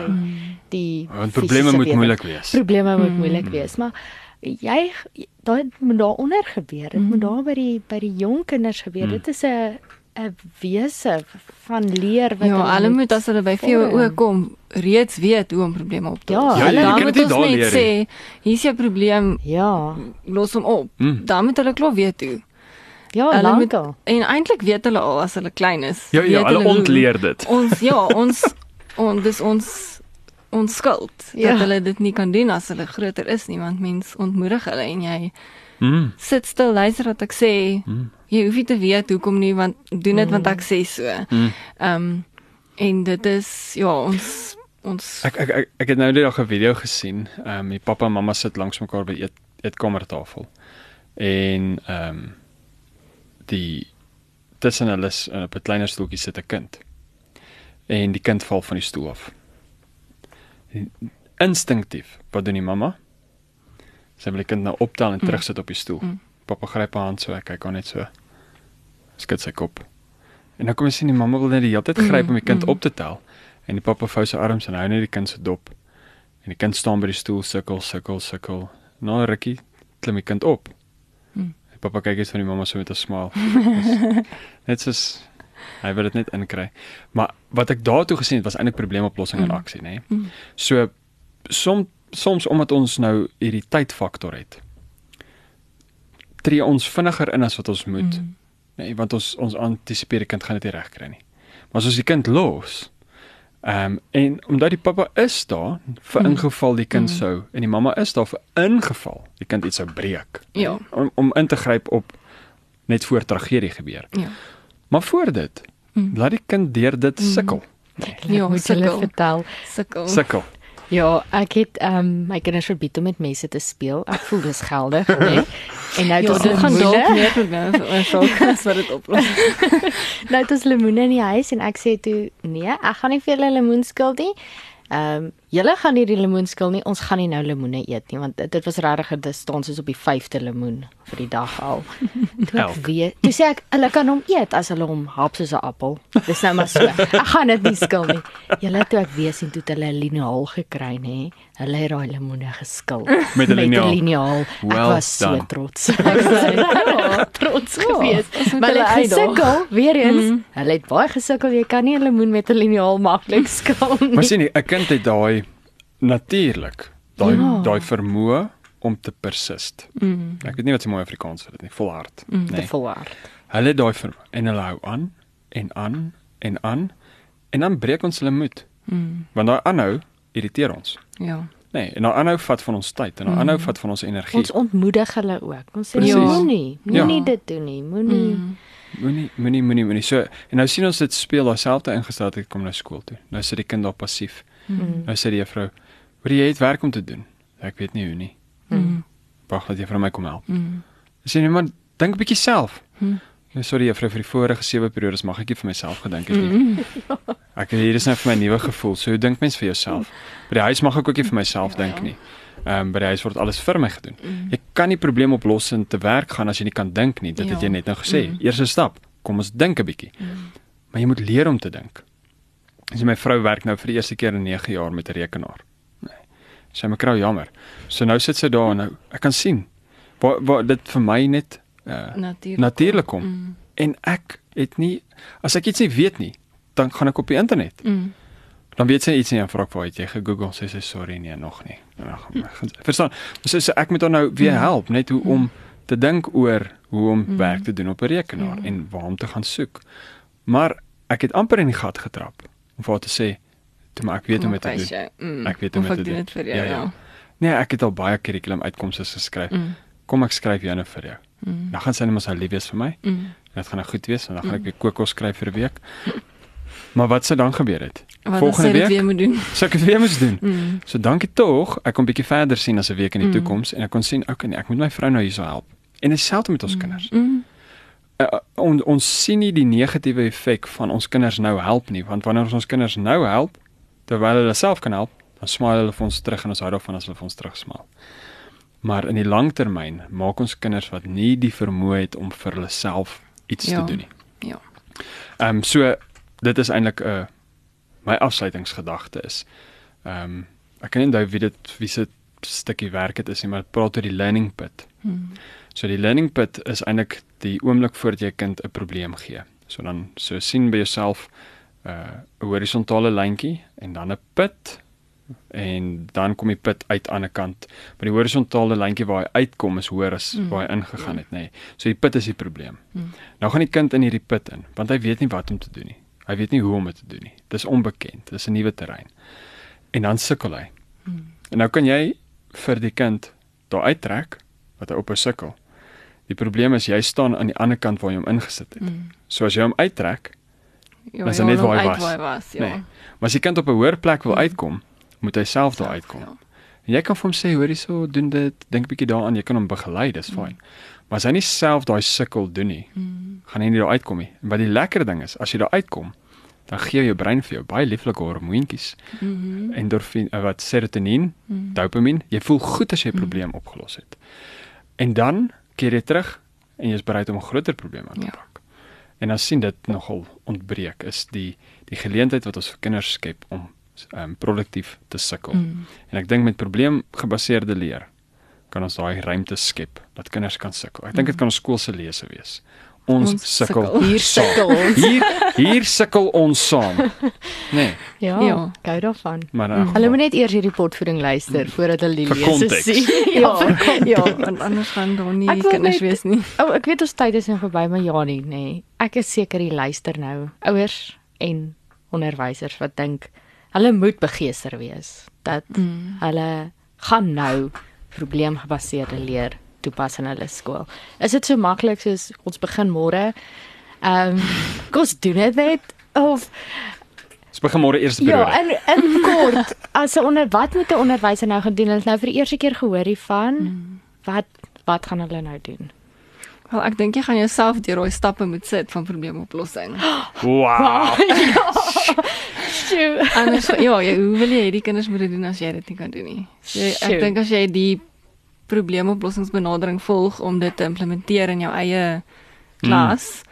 die Want probleme moet moeilik wees. Probleme moet moeilik wees, maar jy daai moet daaronder gebeur. Dit moet daar by die by die jong kinders gebeur. Dit is 'n 'n wese van leer wat Ja, hulle moet as hulle by VWO vorm. kom reeds weet hoe om probleme op te Ja, los. Ja, jy dan kan moet ons daar net leer sê, hier's jou probleem, Ja. los hom op. Mm. Dan moet hulle klaar weet hoe. Ja, hulle moet en eintlik weet hulle al as hulle klein is. Ja, ja, hulle hoe. ontleer dit. Ons ja, ons on dis ons ons skuld Ja. dat hulle dit nie kan doen as hulle groter is nie, want mens ontmoedig hulle en jy Mm. sit stil luister wat ek sê. Mm. Jy hoef nie te weet hoekom nie want doen dit want ek sê so. Mm. Ehm um, en dit is ja, ons ons Ek ek ek, ek het nou net 'n video gesien. Ehm um, my pappa en mamma sit langs mekaar by eet eetkamertafel. En ehm um, die tussen hulle is, uh, op 'n kleiner stoeltjie sit 'n kind. En die kind val van die stoel af. Instinktief, wat doen die mamma? Sy wil die kind nou optel en terugsit op die stoel. Mm. Pappa gryp haar hand so, ek kyk hom net so. Skud sy kop. En dan kom jy sien die mamma wil net die hele tyd gryp om die kind mm. op te tel. En die pappa vou sy arms en hou net die kind se dop. En die kind staan by die stoel, sukkel, sukkel, sukkel. Na 'n rukkie klim die kind op. Mm. Die pappa kyk eens van die mamma so met 'n smaal. Net soos hy wil dit net inkry. Maar wat ek daartoe gesien het was eintlik probleemoplossing in Mm. aksie, nê. Mm. So som soms omdat ons nou hierdie tydfaktor het. Tree ons vinniger in as wat ons moet. Mm. Nee, want ons ons antisipeer die kind gaan dit nie reg kry nie. Maar as ons die kind los, ehm um, en omdat die pappa is daar vir Mm. ingeval die kind Mm. sou en die mamma is daar vir ingeval die kind iets sou breek. Ja. Om om in te gryp op net voor tragedie gebeur. Ja. Maar voor dit, Mm. laat die kind deur dit Mm. sukkel. Ja, moet sukkel. vertel. Sukkel. Sukkel. Ja, ek het ehm um, my kinders verbied om met mense te speel. Ek voel dis geldig, né? En nou Ja, ons dit gaan dalk vir ons ook as wat dit oplos. Nou het ons lemoene in die huis en ek sê toe, nee, ek gaan nie vir julle lemoen skil nie. Ehm um, julle gaan nie die lemoen skil nie. Ons gaan nie nou lemoene eet nie want dit, dit was regtig dit staan soos op die 5de lemoen vir die dag al. Toe ek weet, toe sê ek hulle kan hom eet as hulle hom hap soos 'n appel. Dis nou maar so. Ek gaan dit nie skil nie. Julle toe ek weet sien toe hulle 'n liniaal gekry nê. Hulle het daai lemoene geskil Met 'n liniaal. liniaal. Ek Well was so done. trots. Ek was trots geweest. ons moet Maar hulle gesukkel weer eens. Mm. Hulle het baie gesukkel. Jy kan nie 'n lemoen met 'n liniaal maklik skil nie. Maar sien jy, 'n kind het daai natuurlik, daai Ja. daai vermoë om te persist. Mm. Ek weet nie wat se mooi Afrikaans vir dit nie, volhard, Mm. te nee. volhard. Hulle daai vermoë en hulle hou aan en aan en aan en dan breek ons hulle moed. Mm. Want daai aanhou irriteer ons. Ja. Nee, en daai aanhou vat van ons tyd en daai Mm. aanhou vat van ons energie. Ons ontmoedig hulle ook. Ons sê Presies. moenie, moenie Ja. dit doen nie. Moenie. Mm. Moenie moenie moenie moenie. So en nou sien ons dit speel daai selfde ingesteldheid kom nou skool toe. Nou sit die kind daar passief. Mm. Nou sê die juffrou, "Wat jy het werk om te doen." Ek weet nie hoe nie. Mm. Wag dat jy vir my kom help. Mm. Sê nee man, dink 'n bietjie self. Mm. Nee, sorry juffrou vir die vorige sewe periodes mag ek nie vir myself gedink het nie. Mm. Ek hier is nou vir my nuwe gevoel. So hoe dink mens vir jouself? By die huis mag ek ook nie vir myself Ja, dink ja. nie. Ehm um, by die huis word alles vir my gedoen. Mm. Jy kan nie probleemoplossend te werk gaan as jy nie kan dink nie. Dit het Ja. jy net nou gesê. Mm. Eerste stap, kom ons dink 'n bietjie. Mm. Maar jy moet leer om te dink. As my vrou werk nou vir die eerste keer in 9 jaar met 'n rekenaar. Sy my krou jammer. So nou sit sy daar en nou ek kan sien waar waar dit vir my net uh, Natuurlik. kom. Mm. En ek het nie as ek iets nie weet nie, dan gaan ek op die internet. Mm. Dan weet sy iets nie en vra ek waar het jy gegoogel? Sê sy sorry nee, nog nie. En dan gaan gaan- verstaan. So, so ek moet haar nou weer Mm. help net hoe om te dink oor hoe om Mm. werk te doen op 'n rekenaar Ja. en waar om te gaan soek. Maar ek het amper in die gat getrap om vir haar te sê, "Toe maar ek weet hoe om dit te doen." Mm. Ek weet hoe om dit te doen. dit vir jou. Ja, ja. Ja. Nee, ek het al baie kurrikulum uitkomste geskryf. Mm. kom ek skryf jou nou vir jou. Mm. Dan gaan sy net mos nou lief wees vir my. Mm. En dit gaan nou goed wees en dan gaan ek weer kokos skryf vir 'n week. Maar wat sou dan gebeur het? Wat Volgende week? weer moet doen? Sou ek dit weer moes doen? Mm. So dankie tog, ek kon bietjie verder sien as 'n week in die Mm. toekoms en ek kon sien, okay, nee, ek moet my vrou nou hierso help. En dieselfde met ons kinders. Mm. Uh, on, ons sien nie die negatiewe effek van ons kinders nou help nie, want wanneer ons ons kinders nou help terwyl hulle self kan help, dan smile hulle vir ons terug en ons hou daarvan as hulle vir ons terugsmaal. Maar in die langtermyn maak ons kinders wat nie die vermoë het om vir hulle self iets Ja. te doen nie. Ja. Ehm um, so dit is eintlik 'n uh, my afsluitingsgedagte is. Ehm um, ek kan nie onthou wie dit wie se stukkie werk dit is nie, maar dit praat oor die learning pit. Mm. So die learning pit is eintlik die oomblik voordat jy kind 'n probleem gee. So dan so sien by jouself 'n uh, 'n horisontale lyntjie en dan 'n pit en dan kom die pit uit aan die kant. Maar die horisontale lyntjie waar hy uitkom is hoër as Mm. waar hy ingegaan het, nê. Nee. So die pit is die probleem. Mm. Nou gaan die kind in hierdie put in, want hy weet nie wat om te doen nie. Hy weet nie hoe om dit te doen nie. Dis onbekend. Dis 'n nuwe terrein. En dan sukkel hy. Mm. En nou kan jy vir die kind daar uittrek wat hy ophou sukkel. Die probleem is jy staan aan die ander kant waar jy hom ingesit het. Mm. So as jy hom uittrek, Ja, Dan is hy ja, net waar hy was. Waar hy was ja. Nee. maar as die kind op 'n hoër plek wil Mm. uitkom, moet hy self daar uitkom. Ja. En jy kan vir hom sê, hoor hierso, doen dit, dink bietjie daaraan, jy kan hom begelei, dis Mm. fyn. Maar as hy nie self daai sukkel doen nie, Mm. gaan hy nie daar uitkom nie. En wat die lekker ding is, as jy daar uitkom, dan gee jou brein vir jou baie lieflike hormoontjies, Mhm. endorfien, eh, wat serotonien, Mm. dopamien. Jy voel goed as jy 'n Mm. probleem opgelos het. En dan keer jy terug en jy is bereid om 'n groter probleem aan te Ja. En dan sien dit nogal ontbreek is die die geleentheid wat ons vir kinders skep om um, produktief te sukkel. Mm. En ek dink met probleemgebaseerde leer kan ons daai ruimte skep dat kinders kan sukkel. Ek dink dit Mm. kan ons skool se lesse wees. Ons, Ons sukkel. Hier sukkel ons. Hier hier sukkel ons saam. Nee, Ja, Ja. gou daarvan. maar Mm. uh, Hulle moet net eers hierdie potvoeding luister voordat hulle die lesse sien. Ja, konteks. ja, want anders gaan daar nie kinders net- wees nie. O, ek weet ons tyd is nou verby, maar ja nie, nê. Nee. Ek is seker die luister nou ouers en onderwysers wat dink hulle moet begeester wees dat Mm. hulle gaan nou probleemgebaseerde leer toepas in hulle skool. Is dit so maklik soos ons begin môre? Ehm, kom ons doen dit net of ons begin môre eerste ja, periode. in in kort, as 'n onder wat moet 'n onderwyser nou gaan doen? Hulle het nou vir die eerste keer gehoor hiervan. Mm. Wat wat gaan hulle nou doen? Wel, ek dink jy gaan jouself deur daai stappe moet sit van probleemoplossing. Wow. Sjoe. Anders ja, jy, hoe wil jy hierdie kinders moet dit doen as jy dit nie kan doen nie? So, ek dink as jy die probleemoplossingsbenadering volg om dit te implementeer in jou eie klas,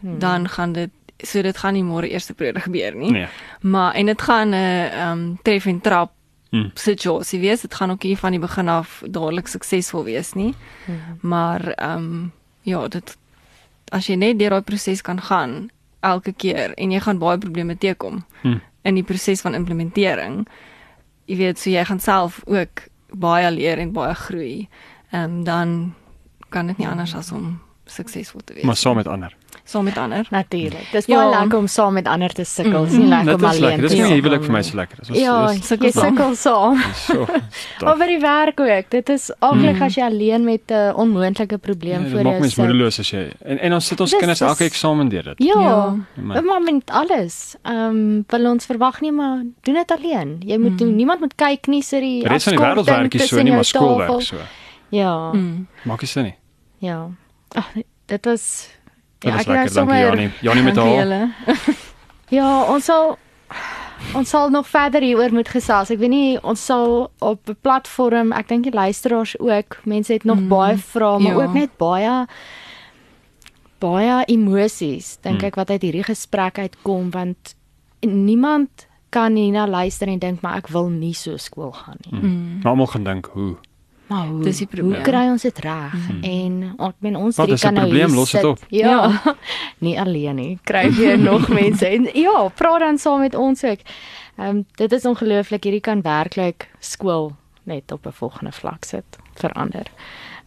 Hmm. dan gaan dit so dit gaan nie môre eerste periode gebeur nie. Nee. Maar en dit gaan 'n uh, um tref en trap Hmm. situasie wees. Dit gaan ook nie van die begin af dadelik suksesvol wees nie. Mhm. Maar um ja, dit as jy net deur daai proses kan gaan elke keer en jy gaan baie probleme teekom Hmm. in die proses van implementering. Jy weet, so jy gaan self ook baie leer en baie groei. Ehm um, dan kan dit nie anders as om suksesvol te wees. Maar saam met ander. saam met ander. Natuurlik. Dis Ja. baie lekker om saam met ander te sukkel. Mm. Dis nie lekker om is alleen te Dis my Ja. huwelik vir my so lekker. Dis Ja, dis- sukkel jy saam. sukkel saam. dis so. Maar by die werk ook. Dit is aklig Mm. as jy alleen met 'n uh, onmoontlike probleem Ja, voor dit maak jou mens sit. moedeloos as jy en en ons sit ons Dis- kinders dis- elke eksamen deur dit. Ja. Ja. Maar- met alles. Ehm um, wil ons verwag nie maar doen dit alleen. Jy moet Mm. doen. Niemand moet kyk nie sy die Die res van die wêreld werk nie so tussen nie, jou maar skool werk tafel. so. Ja. Mm. Maak nie sin nie. Ja. Ag, dit was Dit ja, was ek het nou lekker. Dankie sommer- Janie. Janie met haar. Ja, ons sal ons sal nog verder hieroor moet gesels. Ek weet nie ons sal op 'n platform, ek dink die luisteraars ook, mense het nog Mm, baie vrae, maar ja. ook net baie baie emosies dink Mm. ek wat uit hierdie gesprek uitkom want niemand kan hierna luister en dink maar ek wil nie so skool gaan nie. Mm. Almal gaan dink hoe. Maar hoe, Dis die hoe probleem. kry ons dit reg? Mhm. En ek meen ons drie kan nou probleem? Los dit op. Ja. nie alleen nie. Kry weer nog mense. En ja, praat dan saam met ons ook. Ehm um, dit is ongelooflik. Hierdie kan werklik skool net op 'n volgende vlak sit verander.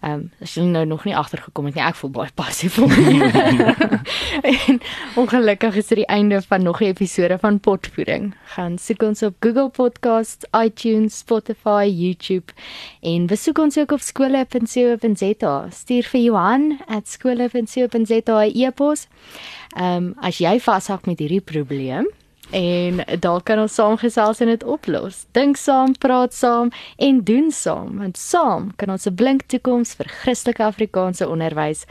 Ehm um, as jy nou nog nie agtergekom het nie, ek voel baie passief vir en ongelukkig is dit die einde van nog 'n episode van Potvoeding. Gaan soek ons op Google Podcasts, iTunes, Spotify, YouTube en besoek ons ook op skole.co.za. Stuur vir Johan @skole.co.za e-pos. Ehm um, as jy vashak met hierdie probleem, en daar kan ons saamgesels en dit oplos. Dink saam, praat saam en doen saam, want saam kan ons 'n blink toekoms vir Christelike Afrikaanse onderwys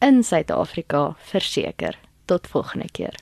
in Suid-Afrika verseker. Tot volgende keer.